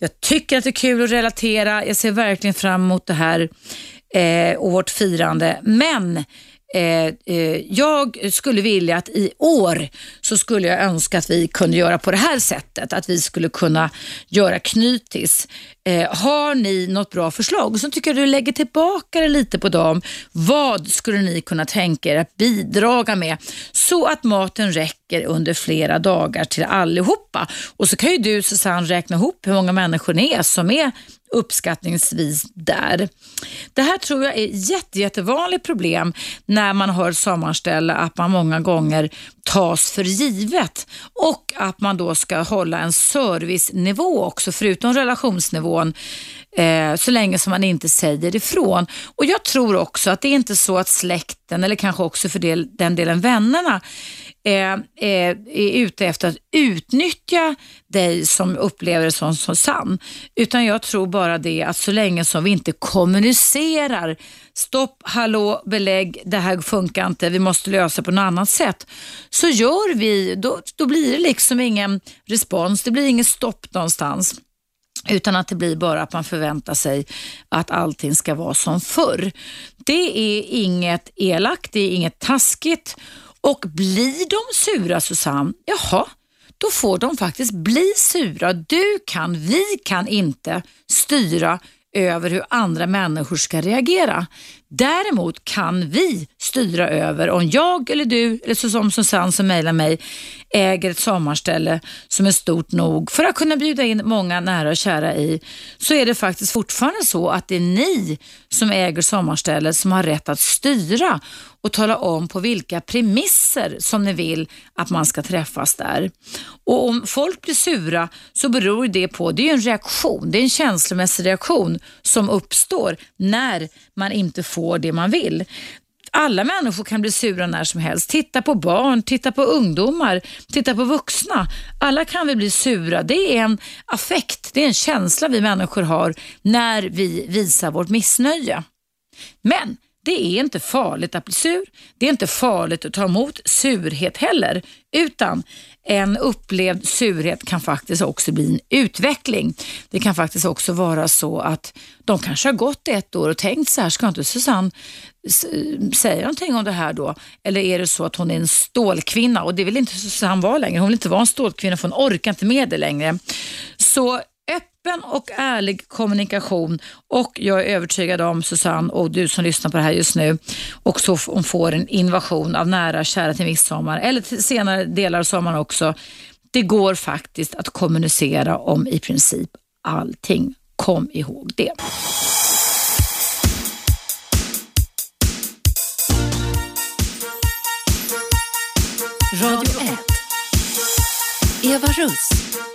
Jag tycker att det är kul att relatera. Jag ser verkligen fram emot det här eh, och vårt firande. Men Eh, eh, jag skulle vilja att i år så skulle jag önska att vi kunde göra på det här sättet. Att vi skulle kunna göra knytis. Eh, har ni något bra förslag? så tycker jag du lägger tillbaka det lite på dem. Vad skulle ni kunna tänka er att bidraga med så att maten räcker under flera dagar till allihopa? Och så kan ju du Susanne räkna ihop hur många människor ni är som är uppskattningsvis där. Det här tror jag är ett jätte, jättevanligt problem när man har sommarställe att man många gånger tas för givet och att man då ska hålla en servicenivå också förutom relationsnivån eh, så länge som man inte säger ifrån. Och Jag tror också att det är inte så att släkten eller kanske också för del, den delen vännerna är, är, är ute efter att utnyttja dig som upplever det som, som sann. Utan jag tror bara det att så länge som vi inte kommunicerar, stopp, hallå, belägg, det här funkar inte, vi måste lösa på något annat sätt. Så gör vi, då, då blir det liksom ingen respons, det blir inget stopp någonstans. Utan att det blir bara att man förväntar sig att allting ska vara som förr. Det är inget elakt, det är inget taskigt och blir de sura Susanne, jaha, då får de faktiskt bli sura. Du kan, vi kan inte styra över hur andra människor ska reagera. Däremot kan vi styra över om jag eller du, eller så som Susanne som mejlar mig, äger ett sommarställe som är stort nog för att kunna bjuda in många nära och kära i, så är det faktiskt fortfarande så att det är ni som äger sommarstället som har rätt att styra och tala om på vilka premisser som ni vill att man ska träffas där. Och Om folk blir sura så beror det på, det är en reaktion, det är en känslomässig reaktion som uppstår när man inte får det man vill. Alla människor kan bli sura när som helst. Titta på barn, titta på ungdomar, titta på vuxna. Alla kan vi bli sura. Det är en affekt, det är en känsla vi människor har när vi visar vårt missnöje. Men det är inte farligt att bli sur. Det är inte farligt att ta emot surhet heller, utan en upplevd surhet kan faktiskt också bli en utveckling. Det kan faktiskt också vara så att de kanske har gått ett år och tänkt så här, ska inte Susanne säga någonting om det här då? Eller är det så att hon är en stålkvinna och det vill inte Susanne vara längre. Hon vill inte vara en stålkvinna för hon orkar inte med det längre. Så öppen och ärlig kommunikation och jag är övertygad om Susanne och du som lyssnar på det här just nu också om får en invasion av nära kära till midsommar eller till senare delar av sommaren också. Det går faktiskt att kommunicera om i princip allting. Kom ihåg det. Radio 1. Eva Russ.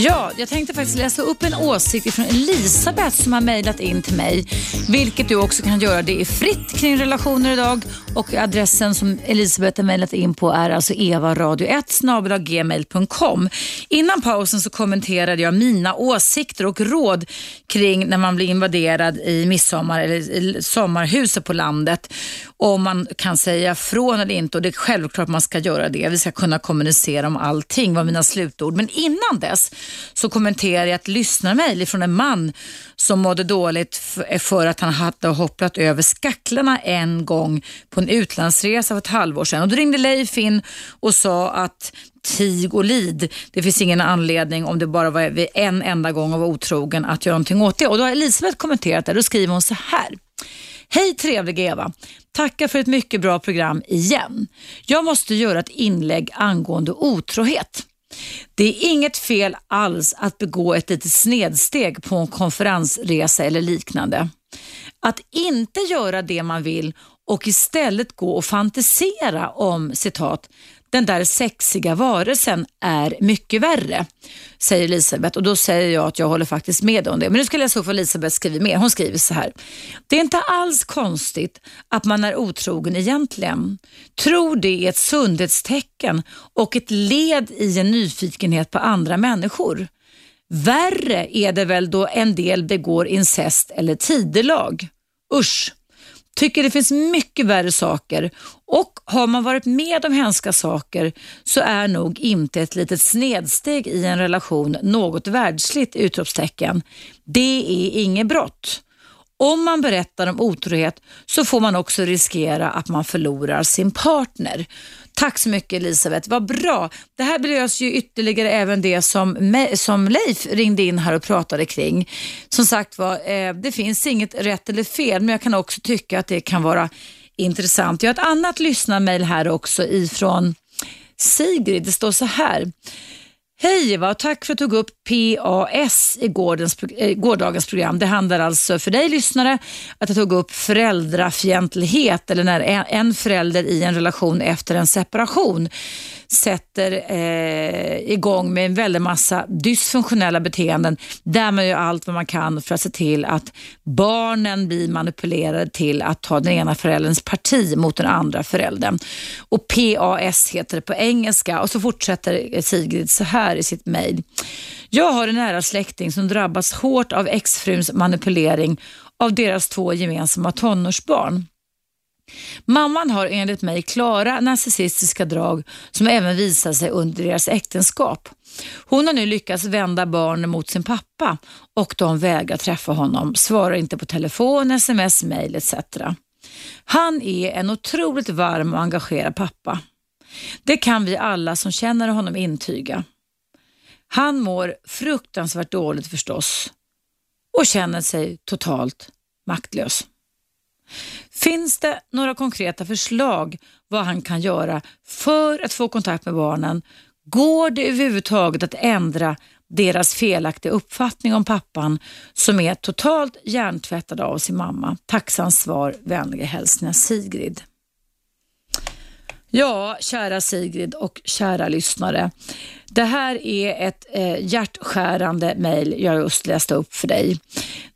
Ja, jag tänkte faktiskt läsa upp en åsikt från Elisabeth som har mejlat in till mig. Vilket du också kan göra. Det är fritt kring relationer idag och adressen som Elisabeth har mejlat in på är alltså evaradio1 gmail.com. Innan pausen så kommenterade jag mina åsikter och råd kring när man blir invaderad i midsommar eller i sommarhuset på landet. Om man kan säga från eller inte och det är självklart man ska göra det. Vi ska kunna kommunicera om allting var mina slutord. Men innan dess så kommenterar jag ett lyssnarmail från en man som mådde dåligt för att han hade hopplat över skacklarna en gång på en utlandsresa för ett halvår sedan. Och då ringde Leif in och sa att tig och lid. Det finns ingen anledning om det bara var en enda gång och var otrogen att göra någonting åt det. Och då har Elisabeth kommenterat det. Då skriver hon så här. Hej trevliga Eva! Tackar för ett mycket bra program igen. Jag måste göra ett inlägg angående otrohet. Det är inget fel alls att begå ett litet snedsteg på en konferensresa eller liknande. Att inte göra det man vill och istället gå och fantisera om citat den där sexiga varelsen är mycket värre, säger Elisabeth och då säger jag att jag håller faktiskt med om det. Men nu ska jag läsa upp vad Elisabeth skriver mer. Hon skriver så här. Det är inte alls konstigt att man är otrogen egentligen. Tror det är ett sundhetstecken och ett led i en nyfikenhet på andra människor. Värre är det väl då en del begår incest eller tidelag. Usch! Tycker det finns mycket värre saker och har man varit med om hemska saker så är nog inte ett litet snedsteg i en relation något världsligt utropstecken. Det är inget brott. Om man berättar om otrohet så får man också riskera att man förlorar sin partner. Tack så mycket Elisabeth, vad bra. Det här belöser ju ytterligare även det som, som Leif ringde in här och pratade kring. Som sagt var, eh, det finns inget rätt eller fel, men jag kan också tycka att det kan vara intressant. Jag har ett annat lyssnarmail här också ifrån Sigrid. Det står så här. Hej Eva, tack för att du tog upp PAS i gårdens, eh, gårdagens program. Det handlar alltså för dig lyssnare att jag tog upp föräldrafientlighet eller när en förälder i en relation efter en separation sätter eh, igång med en väldig massa dysfunktionella beteenden där man gör allt vad man kan för att se till att barnen blir manipulerade till att ta den ena förälderns parti mot den andra föräldern. Och PAS heter det på engelska och så fortsätter eh, Sigrid så här i sitt mejl. Jag har en nära släkting som drabbas hårt av exfruns manipulering av deras två gemensamma tonårsbarn. Mamman har enligt mig klara narcissistiska drag som även visar sig under deras äktenskap. Hon har nu lyckats vända barnen mot sin pappa och de vägrar träffa honom, svarar inte på telefon, sms, mail etc. Han är en otroligt varm och engagerad pappa. Det kan vi alla som känner honom intyga. Han mår fruktansvärt dåligt förstås och känner sig totalt maktlös. Finns det några konkreta förslag vad han kan göra för att få kontakt med barnen? Går det överhuvudtaget att ändra deras felaktiga uppfattning om pappan som är totalt hjärntvättad av sin mamma? Tacksam svar, vänliga hälsningar Sigrid. Ja, kära Sigrid och kära lyssnare. Det här är ett eh, hjärtskärande mejl jag just läste upp för dig.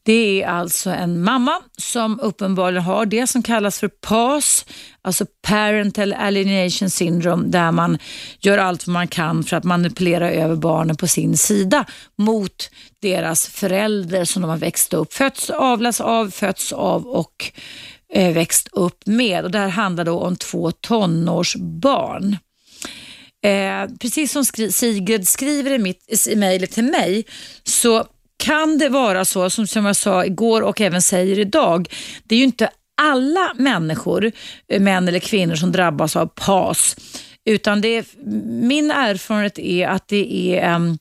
Det är alltså en mamma som uppenbarligen har det som kallas för PAS, alltså Parental Alienation Syndrome, där man gör allt vad man kan för att manipulera över barnen på sin sida mot deras föräldrar som de har växt upp, fötts, avlas av, fötts av och Eh, växt upp med. Och det här handlar då om två tonårsbarn. Eh, precis som skri Sigrid skriver i, mitt, i mejlet till mig så kan det vara så, som, som jag sa igår och även säger idag, det är ju inte alla människor, eh, män eller kvinnor, som drabbas av PAS. Utan det är, min erfarenhet är att det är, um,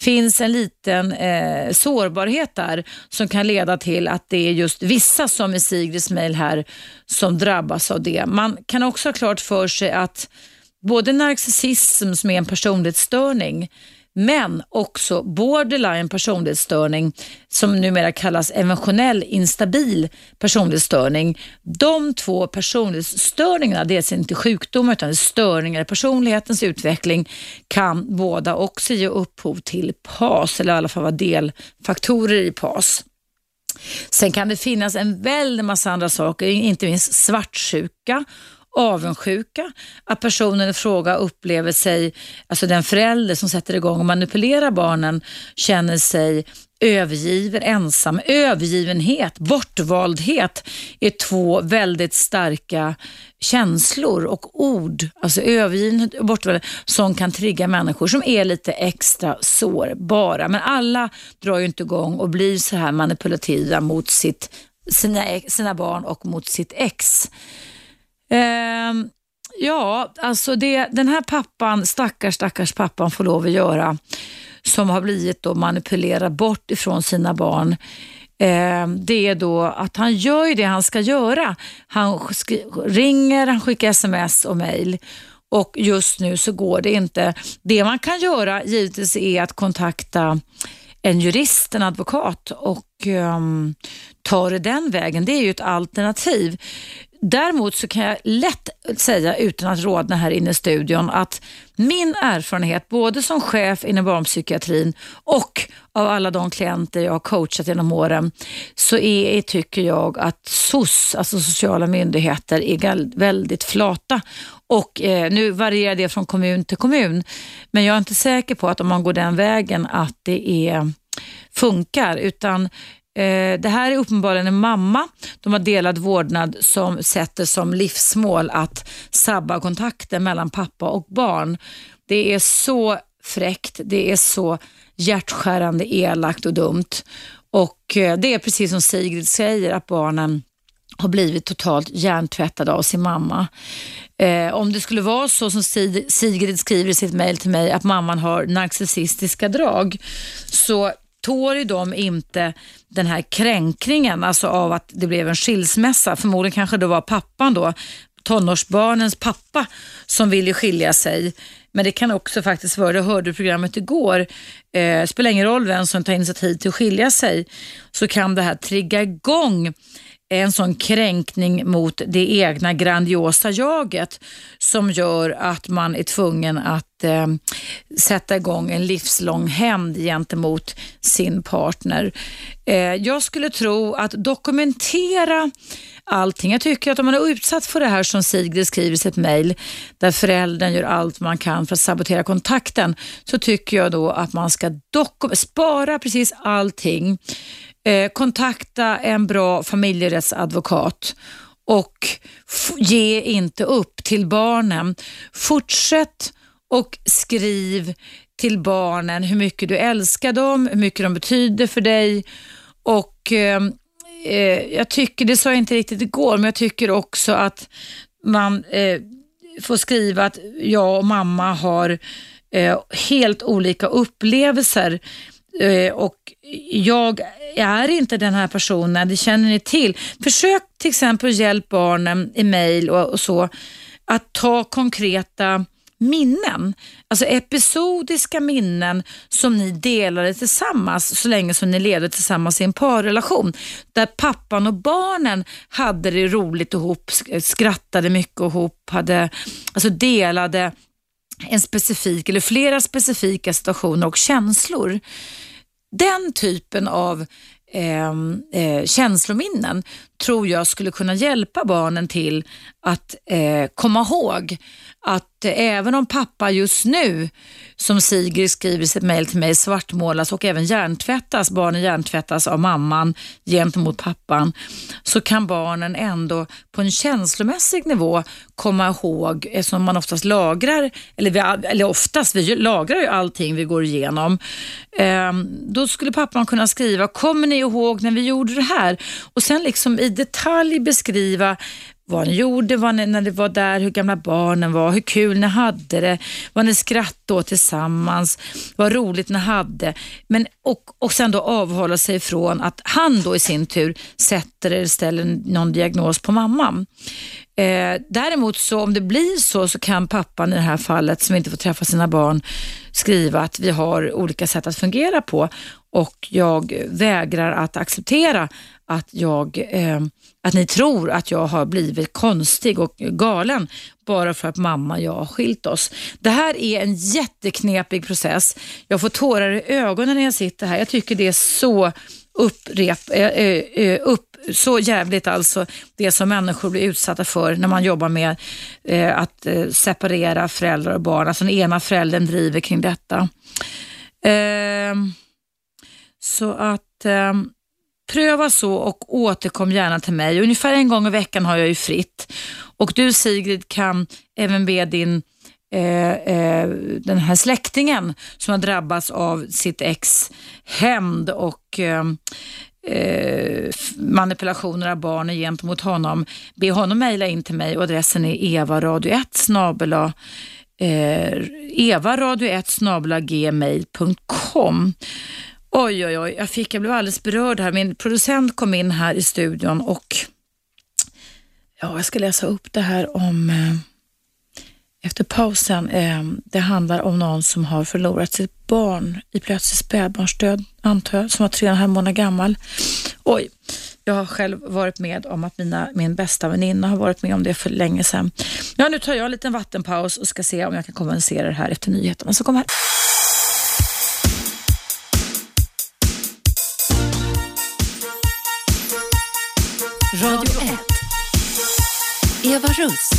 finns en liten eh, sårbarhet där som kan leda till att det är just vissa som i Sigrids mejl här som drabbas av det. Man kan också ha klart för sig att både narcissism som är en personlighetsstörning men också borderline personlighetsstörning som numera kallas emotionell instabil personlighetsstörning. De två personlighetsstörningarna, dels alltså inte sjukdomar utan störningar i personlighetens utveckling, kan båda också ge upphov till PAS eller i alla fall vara delfaktorer i PAS. Sen kan det finnas en väldig massa andra saker, inte minst svartsjuka avundsjuka, att personen i fråga upplever sig, alltså den förälder som sätter igång och manipulerar barnen, känner sig övergiven, ensam. Övergivenhet, bortvaldhet är två väldigt starka känslor och ord, alltså övergivenhet och bortvaldhet, som kan trigga människor som är lite extra sårbara. Men alla drar ju inte igång och blir så här manipulativa mot sitt, sina, sina barn och mot sitt ex. Ehm, ja, alltså det, den här pappan, stackars stackars pappan får lov att göra som har blivit då manipulerad bort ifrån sina barn ehm, det är då att han gör det han ska göra. Han ringer, han skickar sms och mail och just nu så går det inte. Det man kan göra givetvis är att kontakta en jurist, en advokat och um, ta det den vägen. Det är ju ett alternativ. Däremot så kan jag lätt säga utan att rådna här inne i studion att min erfarenhet både som chef inom barnpsykiatrin och av alla de klienter jag har coachat genom åren så är, tycker jag att SOS, alltså sociala myndigheter, är väldigt flata. Och eh, Nu varierar det från kommun till kommun men jag är inte säker på att om man går den vägen att det är, funkar utan Eh, det här är uppenbarligen en mamma. De har delad vårdnad som sätter som livsmål att sabba kontakten mellan pappa och barn. Det är så fräckt, det är så hjärtskärande, elakt och dumt. Och eh, Det är precis som Sigrid säger, att barnen har blivit totalt hjärntvättade av sin mamma. Eh, om det skulle vara så som Sigrid skriver i sitt mejl till mig, att mamman har narcissistiska drag, så tål de inte den här kränkningen, alltså av att det blev en skilsmässa. Förmodligen kanske det var pappan då, tonårsbarnens pappa, som ville skilja sig. Men det kan också faktiskt vara, det hörde programmet igår, eh, spelar ingen roll vem som tar initiativ till att skilja sig, så kan det här trigga igång en sån kränkning mot det egna grandiosa jaget som gör att man är tvungen att eh, sätta igång en livslång hämnd gentemot sin partner. Eh, jag skulle tro att dokumentera allting. Jag tycker att om man är utsatt för det här som Sigrid skriver i sitt mejl, där föräldern gör allt man kan för att sabotera kontakten, så tycker jag då att man ska spara precis allting Eh, kontakta en bra familjerättsadvokat och ge inte upp till barnen. Fortsätt och skriv till barnen hur mycket du älskar dem, hur mycket de betyder för dig och ehm, eh, jag tycker, det sa jag inte riktigt igår, men jag tycker också att man eh, får skriva att jag och mamma har eh, helt olika upplevelser Eh, och jag är inte den här personen, det känner ni till. Försök till exempel hjälp barnen i mail och, och så att ta konkreta minnen, alltså episodiska minnen som ni delade tillsammans så länge som ni levde tillsammans i en parrelation. Där pappan och barnen hade det roligt ihop, skrattade mycket ihop, hade, alltså delade en specifik eller flera specifika situationer och känslor. Den typen av eh, eh, känslominnen tror jag skulle kunna hjälpa barnen till att eh, komma ihåg att eh, även om pappa just nu, som Sigrid skriver i sitt mejl till mig, svartmålas och även hjärntvättas, barnen hjärntvättas av mamman gentemot pappan, så kan barnen ändå på en känslomässig nivå komma ihåg, eh, eftersom man oftast lagrar, eller, vi, eller oftast, vi lagrar ju allting vi går igenom. Eh, då skulle pappan kunna skriva, kommer ni ihåg när vi gjorde det här? Och sen liksom i detalj beskriva vad ni gjorde, vad ni, när ni var där, hur gamla barnen var, hur kul ni hade det, vad ni skrattade åt tillsammans, vad roligt ni hade. Men, och, och sen då avhålla sig från att han då i sin tur sätter eller ställer någon diagnos på mamman. Eh, däremot så om det blir så så kan pappan i det här fallet som inte får träffa sina barn skriva att vi har olika sätt att fungera på och jag vägrar att acceptera att, jag, eh, att ni tror att jag har blivit konstig och galen bara för att mamma och jag har skilt oss. Det här är en jätteknepig process. Jag får tårar i ögonen när jag sitter här. Jag tycker det är så upprep, eh, eh, eh upp, så jävligt alltså det som människor blir utsatta för när man jobbar med eh, att eh, separera föräldrar och barn. Alltså den ena föräldern driver kring detta. Eh, Så att eh, pröva så och återkom gärna till mig. Ungefär en gång i veckan har jag ju fritt. Och du Sigrid kan även be din Eh, eh, den här släktingen som har drabbats av sitt ex hämnd och eh, eh, manipulationer av barnen gentemot honom. Be honom mejla in till mig och adressen är evaradio1 snabela eh, evaradio1 gmail.com Oj, oj, oj, jag, fick, jag blev alldeles berörd här. Min producent kom in här i studion och ja, jag ska läsa upp det här om eh, efter pausen. Eh, det handlar om någon som har förlorat sitt barn i plötslig spädbarnsdöd, antar jag, som var tre och en halv månad gammal. Oj, jag har själv varit med om att mina, min bästa väninna har varit med om det för länge sedan. Ja, nu tar jag en liten vattenpaus och ska se om jag kan kompensera det här efter nyheterna. Så kom här. Radio 1. Eva Russ.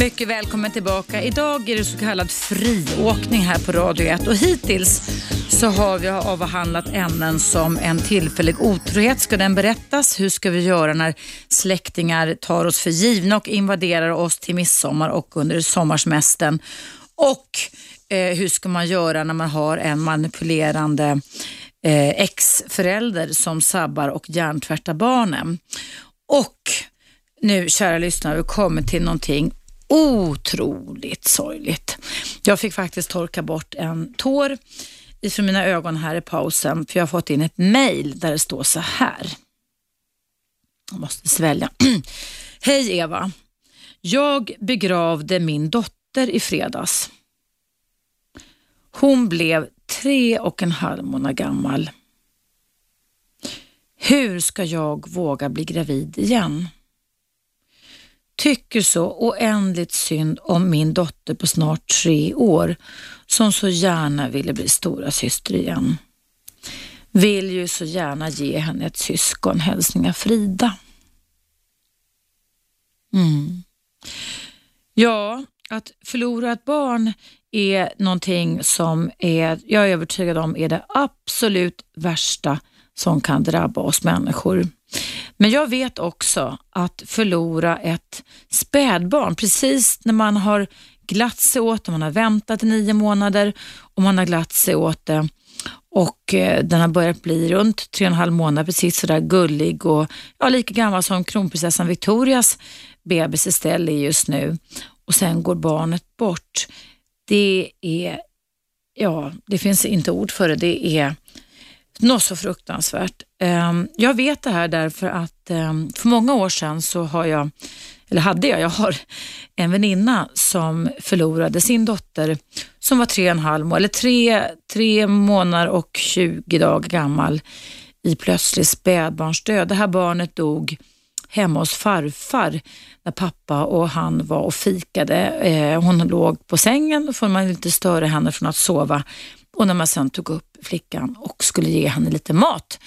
Mycket välkommen tillbaka. Idag är det så kallad friåkning här på Radio 1 och hittills så har vi avhandlat ämnen som en tillfällig otrohet. Ska den berättas? Hur ska vi göra när släktingar tar oss för givna och invaderar oss till midsommar och under sommarsemestern? Och eh, hur ska man göra när man har en manipulerande eh, ex-förälder som sabbar och hjärntvättar barnen? Och nu, kära lyssnare, vi kommer till någonting otroligt sorgligt. Jag fick faktiskt torka bort en tår ifrån mina ögon här i pausen för jag har fått in ett mail där det står så här. Jag måste svälja. Hej Eva. Jag begravde min dotter i fredags. Hon blev tre och en halv månad gammal. Hur ska jag våga bli gravid igen? Tycker så oändligt synd om min dotter på snart tre år som så gärna ville bli stora syster igen. Vill ju så gärna ge henne ett syskon, hälsningar Frida. Mm. Ja, att förlora ett barn är någonting som är, jag är övertygad om är det absolut värsta som kan drabba oss människor. Men jag vet också att förlora ett spädbarn, precis när man har glatt sig åt det, man har väntat i nio månader och man har glatt sig åt det och eh, den har börjat bli runt tre och en halv månad, precis sådär gullig och ja, lika gammal som kronprinsessan Victorias bebis Estelle är just nu och sen går barnet bort. Det är, ja, det finns inte ord för det. Det är något så fruktansvärt. Ehm, jag vet det här därför att ehm, för många år sedan så har jag, eller hade jag, jag har en väninna som förlorade sin dotter som var tre och en halv, eller tre, tre månader och 20 dagar gammal i plötslig spädbarnsdöd. Det här barnet dog hemma hos farfar när pappa och han var och fikade. Ehm, hon låg på sängen, då får man inte störa henne från att sova och när man sen tog upp flickan och skulle ge henne lite mat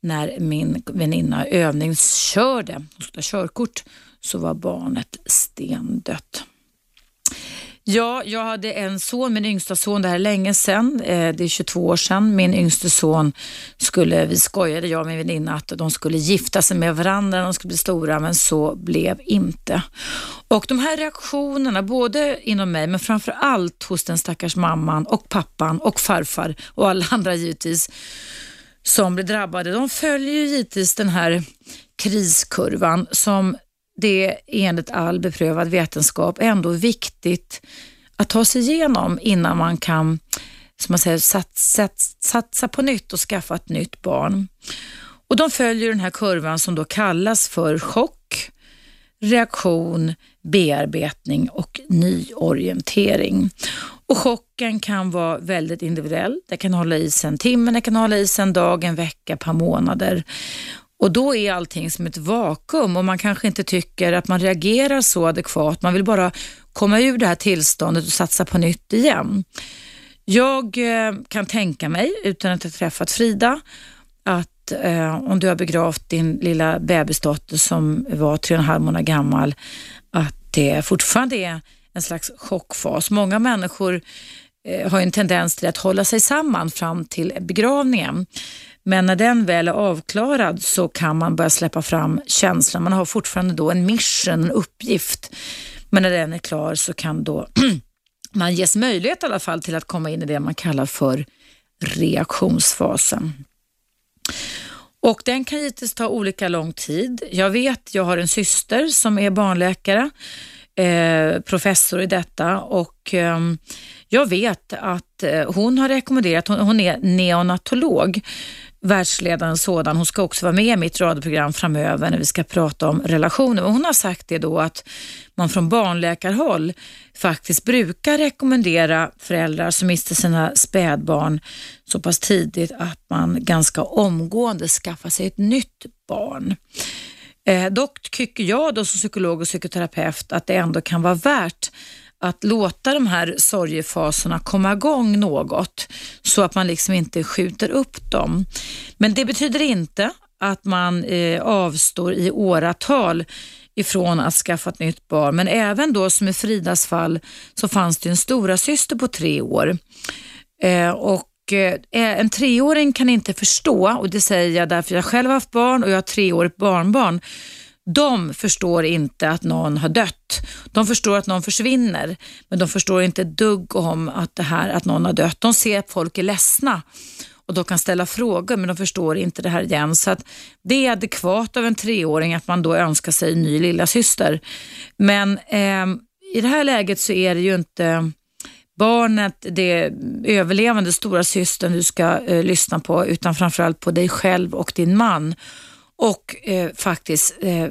när min väninna övningskörde, hon skulle ha körkort, så var barnet stendött. Ja, jag hade en son, min yngsta son, det här är länge sedan, eh, det är 22 år sedan. Min yngste son skulle, vi skojade jag och min väninna att de skulle gifta sig med varandra när de skulle bli stora, men så blev inte. Och de här reaktionerna, både inom mig, men framför allt hos den stackars mamman och pappan och farfar och alla andra givetvis, som blir drabbade, de följer ju givetvis den här kriskurvan som det enligt all beprövad vetenskap är ändå viktigt att ta sig igenom innan man kan som man säger, satsa, satsa på nytt och skaffa ett nytt barn. Och De följer den här kurvan som då kallas för chock, reaktion, bearbetning och nyorientering. Och Chocken kan vara väldigt individuell. Det kan hålla i sig en timme, det kan hålla i sig en dag, en vecka, ett par månader. Och då är allting som ett vakuum och man kanske inte tycker att man reagerar så adekvat. Man vill bara komma ur det här tillståndet och satsa på nytt igen. Jag eh, kan tänka mig, utan att ha träffat Frida, att eh, om du har begravt din lilla bebisdotter som var tre och en halv månad gammal, att det fortfarande är en slags chockfas. Många människor eh, har en tendens till att hålla sig samman fram till begravningen. Men när den väl är avklarad så kan man börja släppa fram känslan. Man har fortfarande då en mission, en uppgift. Men när den är klar så kan då man ges möjlighet i alla fall till att komma in i det man kallar för reaktionsfasen. Och den kan givetvis ta olika lång tid. Jag vet, jag har en syster som är barnläkare, eh, professor i detta och eh, jag vet att eh, hon har rekommenderat, hon, hon är neonatolog, världsledande sådan. Hon ska också vara med i mitt radioprogram framöver när vi ska prata om relationer. Och hon har sagt det då att man från barnläkarhåll faktiskt brukar rekommendera föräldrar som mister sina spädbarn så pass tidigt att man ganska omgående skaffar sig ett nytt barn. Eh, dock tycker jag då som psykolog och psykoterapeut att det ändå kan vara värt att låta de här sorgefaserna komma igång något så att man liksom inte skjuter upp dem. Men det betyder inte att man eh, avstår i åratal ifrån att skaffa ett nytt barn. Men även då som i Fridas fall så fanns det en stora syster på tre år. Eh, och eh, eh, en treåring kan inte förstå, och det säger jag därför jag själv har haft barn och jag har treårigt barnbarn, de förstår inte att någon har dött. De förstår att någon försvinner, men de förstår inte ett dugg om att, det här, att någon har dött. De ser att folk är ledsna och de kan ställa frågor, men de förstår inte det här igen. Så att det är adekvat av en treåring att man då önskar sig en ny lilla syster. Men eh, i det här läget så är det ju inte barnet, det överlevande stora systern du ska eh, lyssna på, utan framförallt på dig själv och din man och eh, faktiskt eh,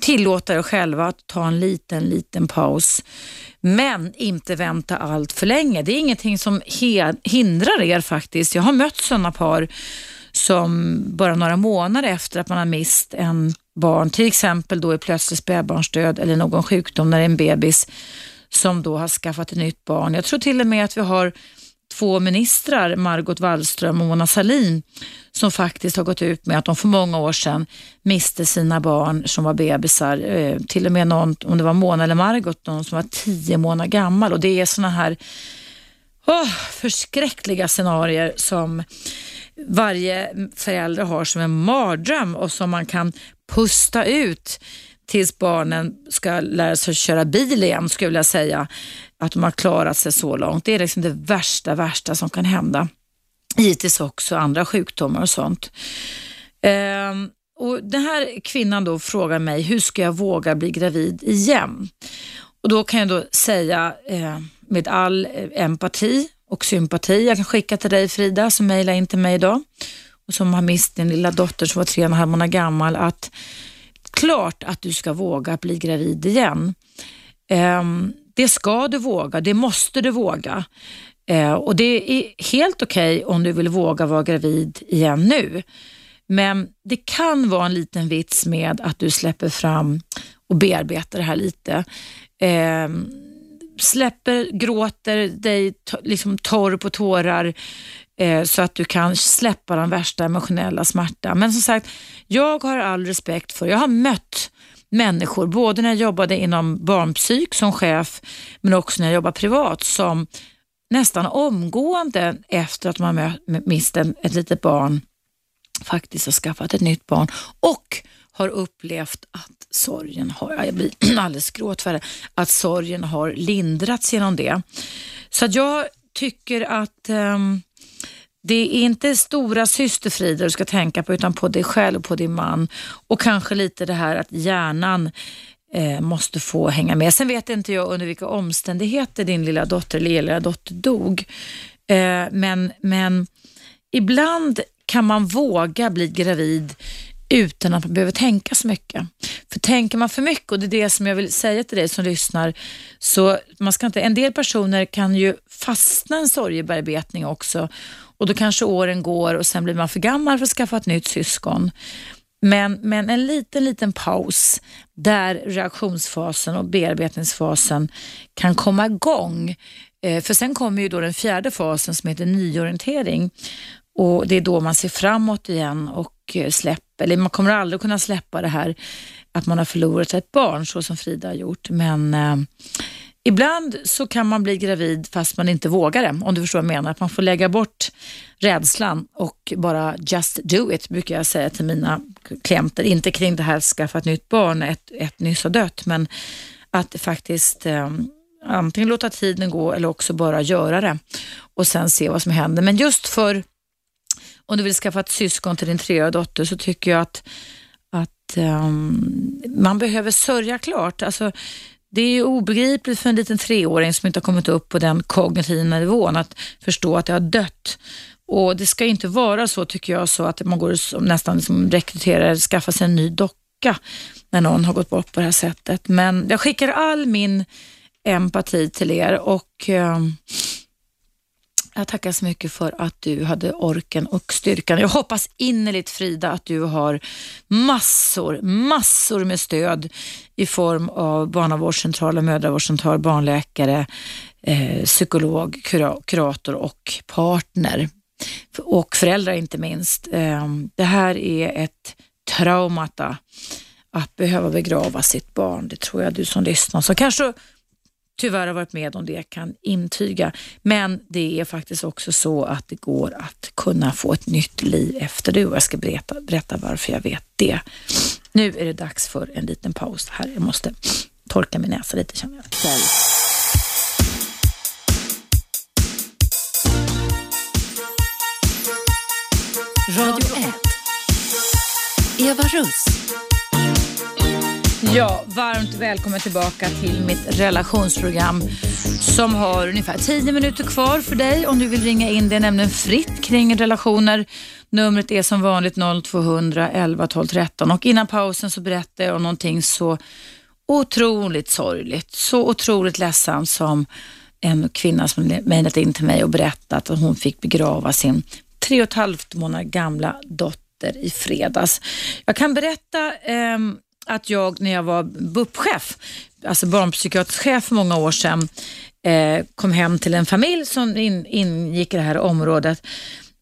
tillåta er själva att ta en liten, liten paus. Men inte vänta allt för länge. Det är ingenting som hindrar er faktiskt. Jag har mött sådana par som bara några månader efter att man har mist en barn, till exempel då i plötslig spädbarnsdöd eller någon sjukdom när det är en bebis som då har skaffat ett nytt barn. Jag tror till och med att vi har två ministrar, Margot Wallström och Mona Sahlin, som faktiskt har gått ut med att de för många år sedan miste sina barn som var bebisar. Eh, till och med någon, om det var Mona eller Margot, någon som var tio månader gammal. Och Det är såna här oh, förskräckliga scenarier som varje förälder har som en mardröm och som man kan pusta ut tills barnen ska lära sig köra bil igen, skulle jag vilja säga. Att de har klarat sig så långt. Det är liksom det värsta, värsta som kan hända. Givetvis också andra sjukdomar och sånt. Ehm, och Den här kvinnan då frågar mig, hur ska jag våga bli gravid igen? Och Då kan jag då säga eh, med all eh, empati och sympati, jag kan skicka till dig Frida som mejlar in till mig idag och som har mist din lilla dotter som var tre och en halv månad gammal, att klart att du ska våga bli gravid igen. Ehm, det ska du våga, det måste du våga. Eh, och Det är helt okej okay om du vill våga vara gravid igen nu. Men det kan vara en liten vits med att du släpper fram och bearbetar det här lite. Eh, släpper, gråter dig liksom torr på tårar, eh, så att du kan släppa den värsta emotionella smärtan. Men som sagt, jag har all respekt för, jag har mött människor, både när jag jobbade inom barnpsyk som chef, men också när jag jobbade privat, som nästan omgående efter att man mist ett litet barn faktiskt har skaffat ett nytt barn och har upplevt att sorgen har, jag blir alldeles gråtfärdig, att sorgen har lindrats genom det. Så att jag tycker att um, det är inte stora systerfrider du ska tänka på utan på dig själv och på din man. Och kanske lite det här att hjärnan eh, måste få hänga med. Sen vet inte jag under vilka omständigheter din lilla dotter eller lilla dotter dog. Eh, men, men ibland kan man våga bli gravid utan att man behöver tänka så mycket. För tänker man för mycket, och det är det som jag vill säga till dig som lyssnar, så man ska inte, en del personer kan ju fastna i en sorgebearbetning också och då kanske åren går och sen blir man för gammal för att skaffa ett nytt syskon. Men, men en liten, liten paus där reaktionsfasen och bearbetningsfasen kan komma igång. Eh, för sen kommer ju då den fjärde fasen som heter nyorientering och det är då man ser framåt igen och eh, släpper, eller man kommer aldrig kunna släppa det här att man har förlorat ett barn så som Frida har gjort. Men eh, ibland så kan man bli gravid fast man inte vågar det, om du förstår vad jag menar. Att man får lägga bort rädslan och bara just do it, brukar jag säga till mina klienter. Inte kring det här att skaffa ett nytt barn, ett, ett nyss har dött, men att faktiskt eh, antingen låta tiden gå eller också bara göra det och sen se vad som händer. Men just för om du vill skaffa ett syskon till din treåriga dotter så tycker jag att, att um, man behöver sörja klart. Alltså, det är ju obegripligt för en liten treåring som inte har kommit upp på den kognitiva nivån att förstå att det har dött. Och Det ska inte vara så tycker jag, så att man går och nästan liksom rekryterar, skaffar sig en ny docka när någon har gått bort på det här sättet. Men jag skickar all min empati till er och eh, jag tackar så mycket för att du hade orken och styrkan. Jag hoppas innerligt Frida att du har massor, massor med stöd i form av barnavårdscentral, mödravårdscentral, barnläkare, eh, psykolog, kura, kurator och partner. Och föräldrar inte minst. Eh, det här är ett traumata att behöva begrava sitt barn. Det tror jag du som lyssnar så kanske tyvärr har varit med om det kan intyga. Men det är faktiskt också så att det går att kunna få ett nytt liv efter det och jag ska berätta, berätta varför jag vet det. Nu är det dags för en liten paus här. Jag måste torka min näsa lite känner jag. Radio 1. Eva Russ. Ja, varmt välkommen tillbaka till mitt relationsprogram som har ungefär 10 minuter kvar för dig om du vill ringa in. Det är nämligen fritt kring relationer. Numret är som vanligt 0200 11 12 13 och innan pausen så berättade jag om någonting så otroligt sorgligt, så otroligt ledsamt som en kvinna som mejlat in till mig och berättat att hon fick begrava sin tre och ett halvt månader gamla dotter i fredags. Jag kan berätta eh, att jag när jag var BUP-chef, alltså barnpsykiatrisk chef för många år sedan, eh, kom hem till en familj som in, ingick i det här området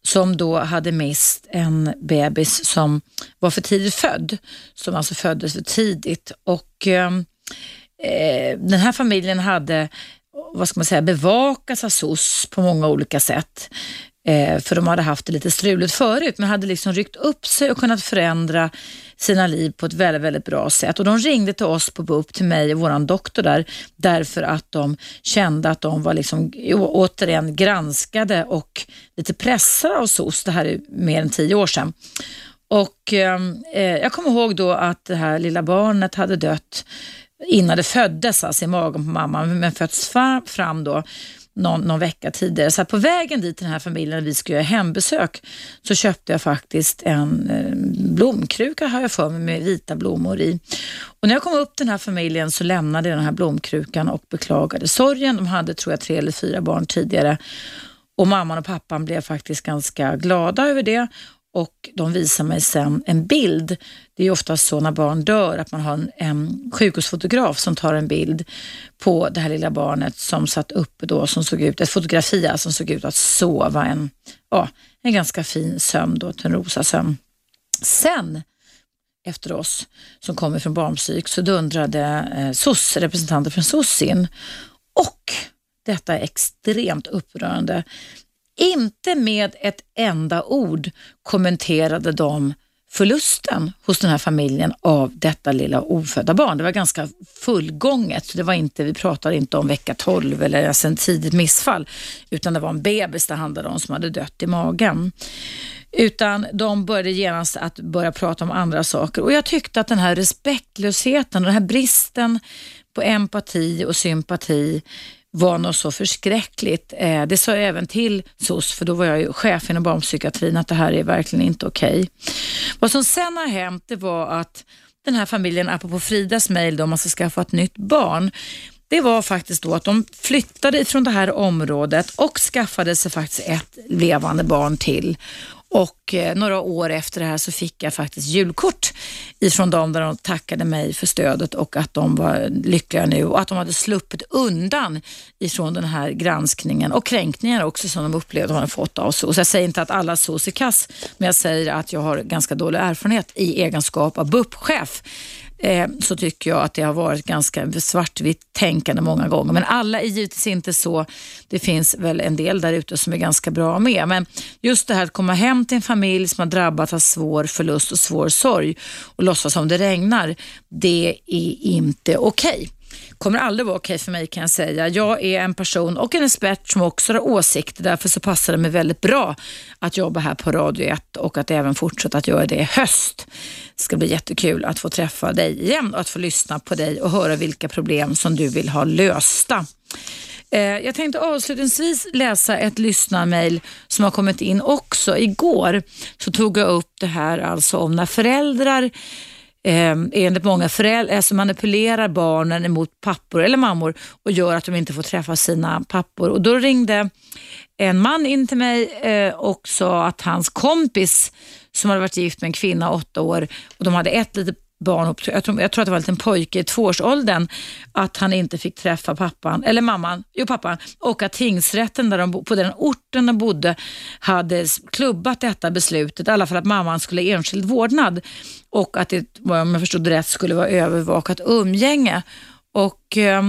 som då hade mist en bebis som var för tidigt född, som alltså föddes för tidigt. Och eh, eh Den här familjen hade vad ska man säga, bevakats av SOS på många olika sätt. Eh, för de hade haft det lite struligt förut, men hade liksom ryckt upp sig och kunnat förändra sina liv på ett väldigt, väldigt bra sätt. Och De ringde till oss på BUP, till mig och vår doktor där, därför att de kände att de var liksom, återigen granskade och lite pressade av SOS. Det här är mer än tio år sedan. Och ehm, eh, Jag kommer ihåg då att det här lilla barnet hade dött innan det föddes, alltså i magen på mamman, men fötts fram då någon, någon vecka tidigare. Så på vägen dit till den här familjen, vi skulle göra hembesök, så köpte jag faktiskt en eh, blomkruka, har jag för mig, med vita blommor i. Och när jag kom upp till den här familjen så lämnade jag den här blomkrukan och beklagade sorgen. De hade, tror jag, tre eller fyra barn tidigare. Och mamman och pappan blev faktiskt ganska glada över det och de visar mig sen en bild. Det är ofta så när barn dör att man har en, en sjukhusfotograf som tar en bild på det här lilla barnet som satt uppe då, som såg ut, ett fotografi alltså, som såg ut att sova en, ja, en ganska fin sömn då, en rosa sömn. Sen efter oss som kommer från barnpsyk så dundrade eh, SOS, representanter från SOS in och detta är extremt upprörande. Inte med ett enda ord kommenterade de förlusten hos den här familjen av detta lilla ofödda barn. Det var ganska fullgånget. Det var inte, vi pratade inte om vecka 12 eller ens en tidigt missfall, utan det var en bebis det handlade om som hade dött i magen. Utan de började genast att börja prata om andra saker och jag tyckte att den här respektlösheten och den här bristen på empati och sympati var något så förskräckligt. Eh, det sa jag även till SOS, för då var jag ju chef inom barnpsykiatrin, att det här är verkligen inte okej. Okay. Vad som sen har hänt, det var att den här familjen, apropå Fridas mejl om man ska skaffa ett nytt barn, det var faktiskt då att de flyttade ifrån det här området och skaffade sig faktiskt ett levande barn till. Och eh, några år efter det här så fick jag faktiskt julkort ifrån dem där de tackade mig för stödet och att de var lyckliga nu och att de hade sluppit undan ifrån den här granskningen och kränkningar också som de upplevde att de fått av SOS. Jag säger inte att alla SOS är kass, men jag säger att jag har ganska dålig erfarenhet i egenskap av BUP-chef eh, så tycker jag att det har varit ganska svartvitt tänkande många gånger. Men alla är givetvis inte så. Det finns väl en del där ute som är ganska bra med. Men just det här att komma hem till en familj som har drabbats av svår förlust och svår sorg och låtsas som det regnar, det är inte okej. Okay kommer aldrig vara okej okay för mig kan jag säga. Jag är en person och en expert som också har åsikter. Därför så passar det mig väldigt bra att jobba här på Radio 1 och att även fortsätta att göra det i höst. Det ska bli jättekul att få träffa dig igen och att få lyssna på dig och höra vilka problem som du vill ha lösta. Eh, jag tänkte avslutningsvis läsa ett lyssnarmail som har kommit in också. Igår så tog jag upp det här alltså om när föräldrar eh, enligt många föräldrar, alltså manipulerar barnen emot pappor eller mammor och gör att de inte får träffa sina pappor. Och Då ringde en man in till mig eh, och sa att hans kompis som hade varit gift med en kvinna åtta år och de hade ett litet barn, jag tror, jag tror att det var en liten pojke i tvåårsåldern, att han inte fick träffa pappan, eller mamman, jo pappan, och att tingsrätten där de, på den orten de bodde hade klubbat detta beslutet, i alla fall att mamman skulle ha enskild vårdnad och att det, om jag förstod det rätt, skulle vara övervakat umgänge. Och eh,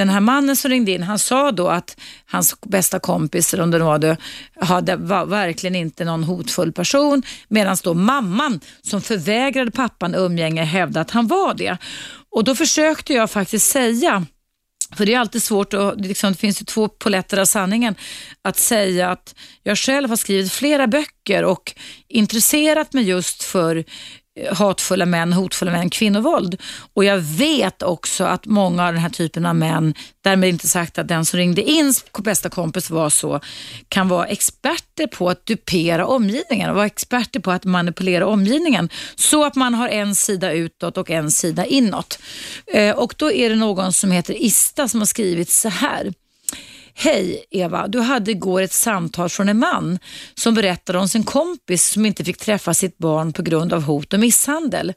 den här mannen som ringde in, han sa då att hans bästa kompis, eller om det var det, hade, var verkligen inte någon hotfull person, medan då mamman som förvägrade pappan umgänge hävdade att han var det. Och då försökte jag faktiskt säga för det är alltid svårt, och liksom, det finns ju två poletter av sanningen, att säga att jag själv har skrivit flera böcker och intresserat mig just för hatfulla män, hotfulla män, kvinnovåld. Och jag vet också att många av den här typen av män, därmed inte sagt att den som ringde in bästa kompis var så, kan vara experter på att dupera omgivningen och vara experter på att manipulera omgivningen så att man har en sida utåt och en sida inåt. Eh, och då är det någon som heter Ista som har skrivit så här. Hej Eva, du hade igår ett samtal från en man som berättade om sin kompis som inte fick träffa sitt barn på grund av hot och misshandel.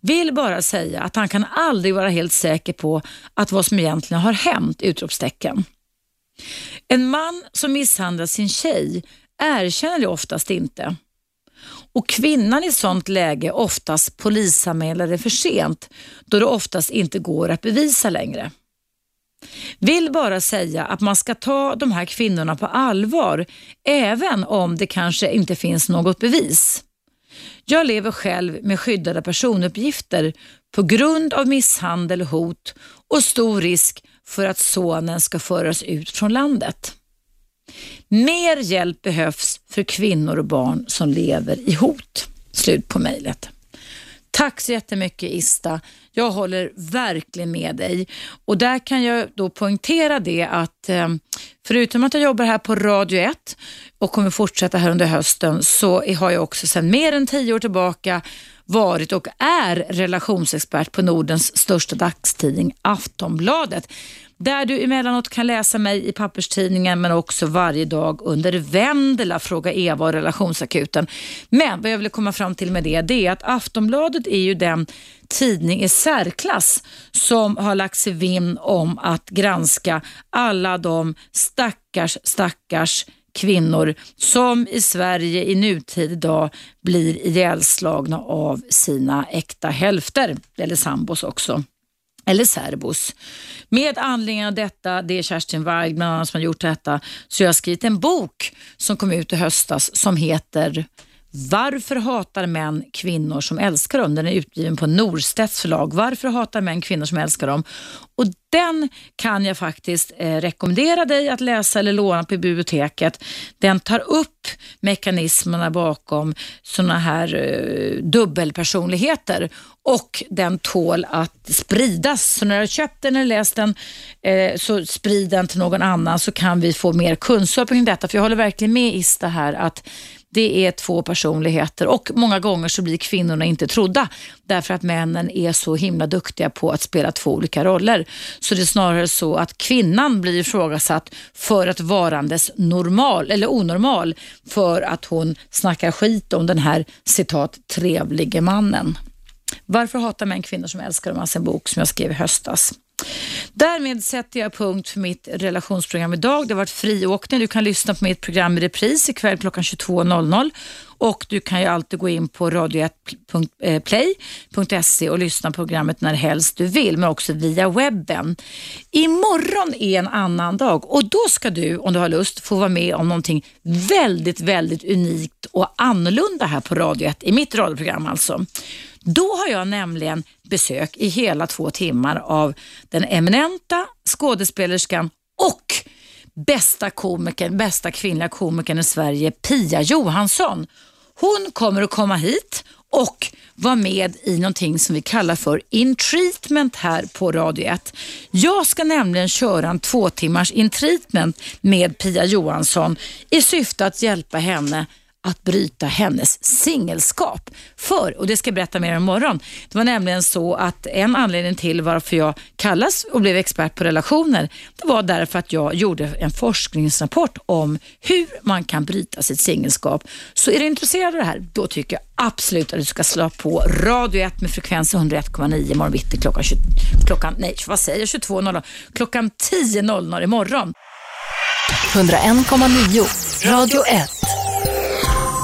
Vill bara säga att han kan aldrig vara helt säker på att vad som egentligen har hänt! Utropstecken. En man som misshandlar sin tjej erkänner det oftast inte. Och kvinnan i sånt läge oftast polisanmäler det för sent då det oftast inte går att bevisa längre. Vill bara säga att man ska ta de här kvinnorna på allvar även om det kanske inte finns något bevis. Jag lever själv med skyddade personuppgifter på grund av misshandel, hot och stor risk för att sonen ska föras ut från landet. Mer hjälp behövs för kvinnor och barn som lever i hot. Slut på mejlet. Tack så jättemycket Ista. Jag håller verkligen med dig. Och där kan jag då poängtera det att eh, förutom att jag jobbar här på Radio 1 och kommer fortsätta här under hösten så har jag också sedan mer än tio år tillbaka varit och är relationsexpert på Nordens största dagstidning Aftonbladet där du emellanåt kan läsa mig i papperstidningen men också varje dag under Vendela, Fråga Eva och Relationsakuten. Men vad jag vill komma fram till med det, det är att Aftonbladet är ju den tidning i särklass som har lagt sig vinn om att granska alla de stackars, stackars kvinnor som i Sverige i nutid idag blir ihjälslagna av sina äkta hälfter, eller sambos också eller särbos. Med anledning av detta, det är Kerstin Weig bland annat som har gjort detta, så jag har skrivit en bok som kom ut i höstas som heter varför hatar män kvinnor som älskar dem? Den är utgiven på Norstedts förlag. Varför hatar män kvinnor som älskar dem? Och Den kan jag faktiskt eh, rekommendera dig att läsa eller låna på biblioteket. Den tar upp mekanismerna bakom sådana här eh, dubbelpersonligheter och den tål att spridas. Så när du har köpt den eller läst den eh, så sprid den till någon annan så kan vi få mer kunskap kring detta. För jag håller verkligen med Ista här att det är två personligheter och många gånger så blir kvinnorna inte trodda därför att männen är så himla duktiga på att spela två olika roller. Så det är snarare så att kvinnan blir ifrågasatt för att varandes normal eller onormal för att hon snackar skit om den här citat trevlige mannen. Varför hatar män kvinnor som älskar dem? Alltså en bok som jag skrev i höstas. Därmed sätter jag punkt för mitt relationsprogram idag. Det har varit friåkning. Du kan lyssna på mitt program i repris ikväll klockan 22.00 och du kan ju alltid gå in på radio1.play.se och lyssna på programmet när helst du vill, men också via webben. Imorgon är en annan dag och då ska du, om du har lust, få vara med om någonting väldigt, väldigt unikt och annorlunda här på Radio 1, i mitt radioprogram alltså. Då har jag nämligen besök i hela två timmar av den eminenta skådespelerskan och bästa komikern, bästa kvinnliga komikern i Sverige, Pia Johansson. Hon kommer att komma hit och vara med i någonting som vi kallar för In Treatment här på Radio 1. Jag ska nämligen köra en två timmars In Treatment med Pia Johansson i syfte att hjälpa henne att bryta hennes singelskap. För, och det ska jag berätta mer om imorgon, det var nämligen så att en anledning till varför jag kallas och blev expert på relationer, det var därför att jag gjorde en forskningsrapport om hur man kan bryta sitt singelskap. Så är du intresserad av det här, då tycker jag absolut att du ska slå på Radio 1 med frekvens 101,9 imorgon bitti klockan, 20, klockan, nej vad säger jag, 22.00, klockan 10.00 imorgon. 101,9 Radio 1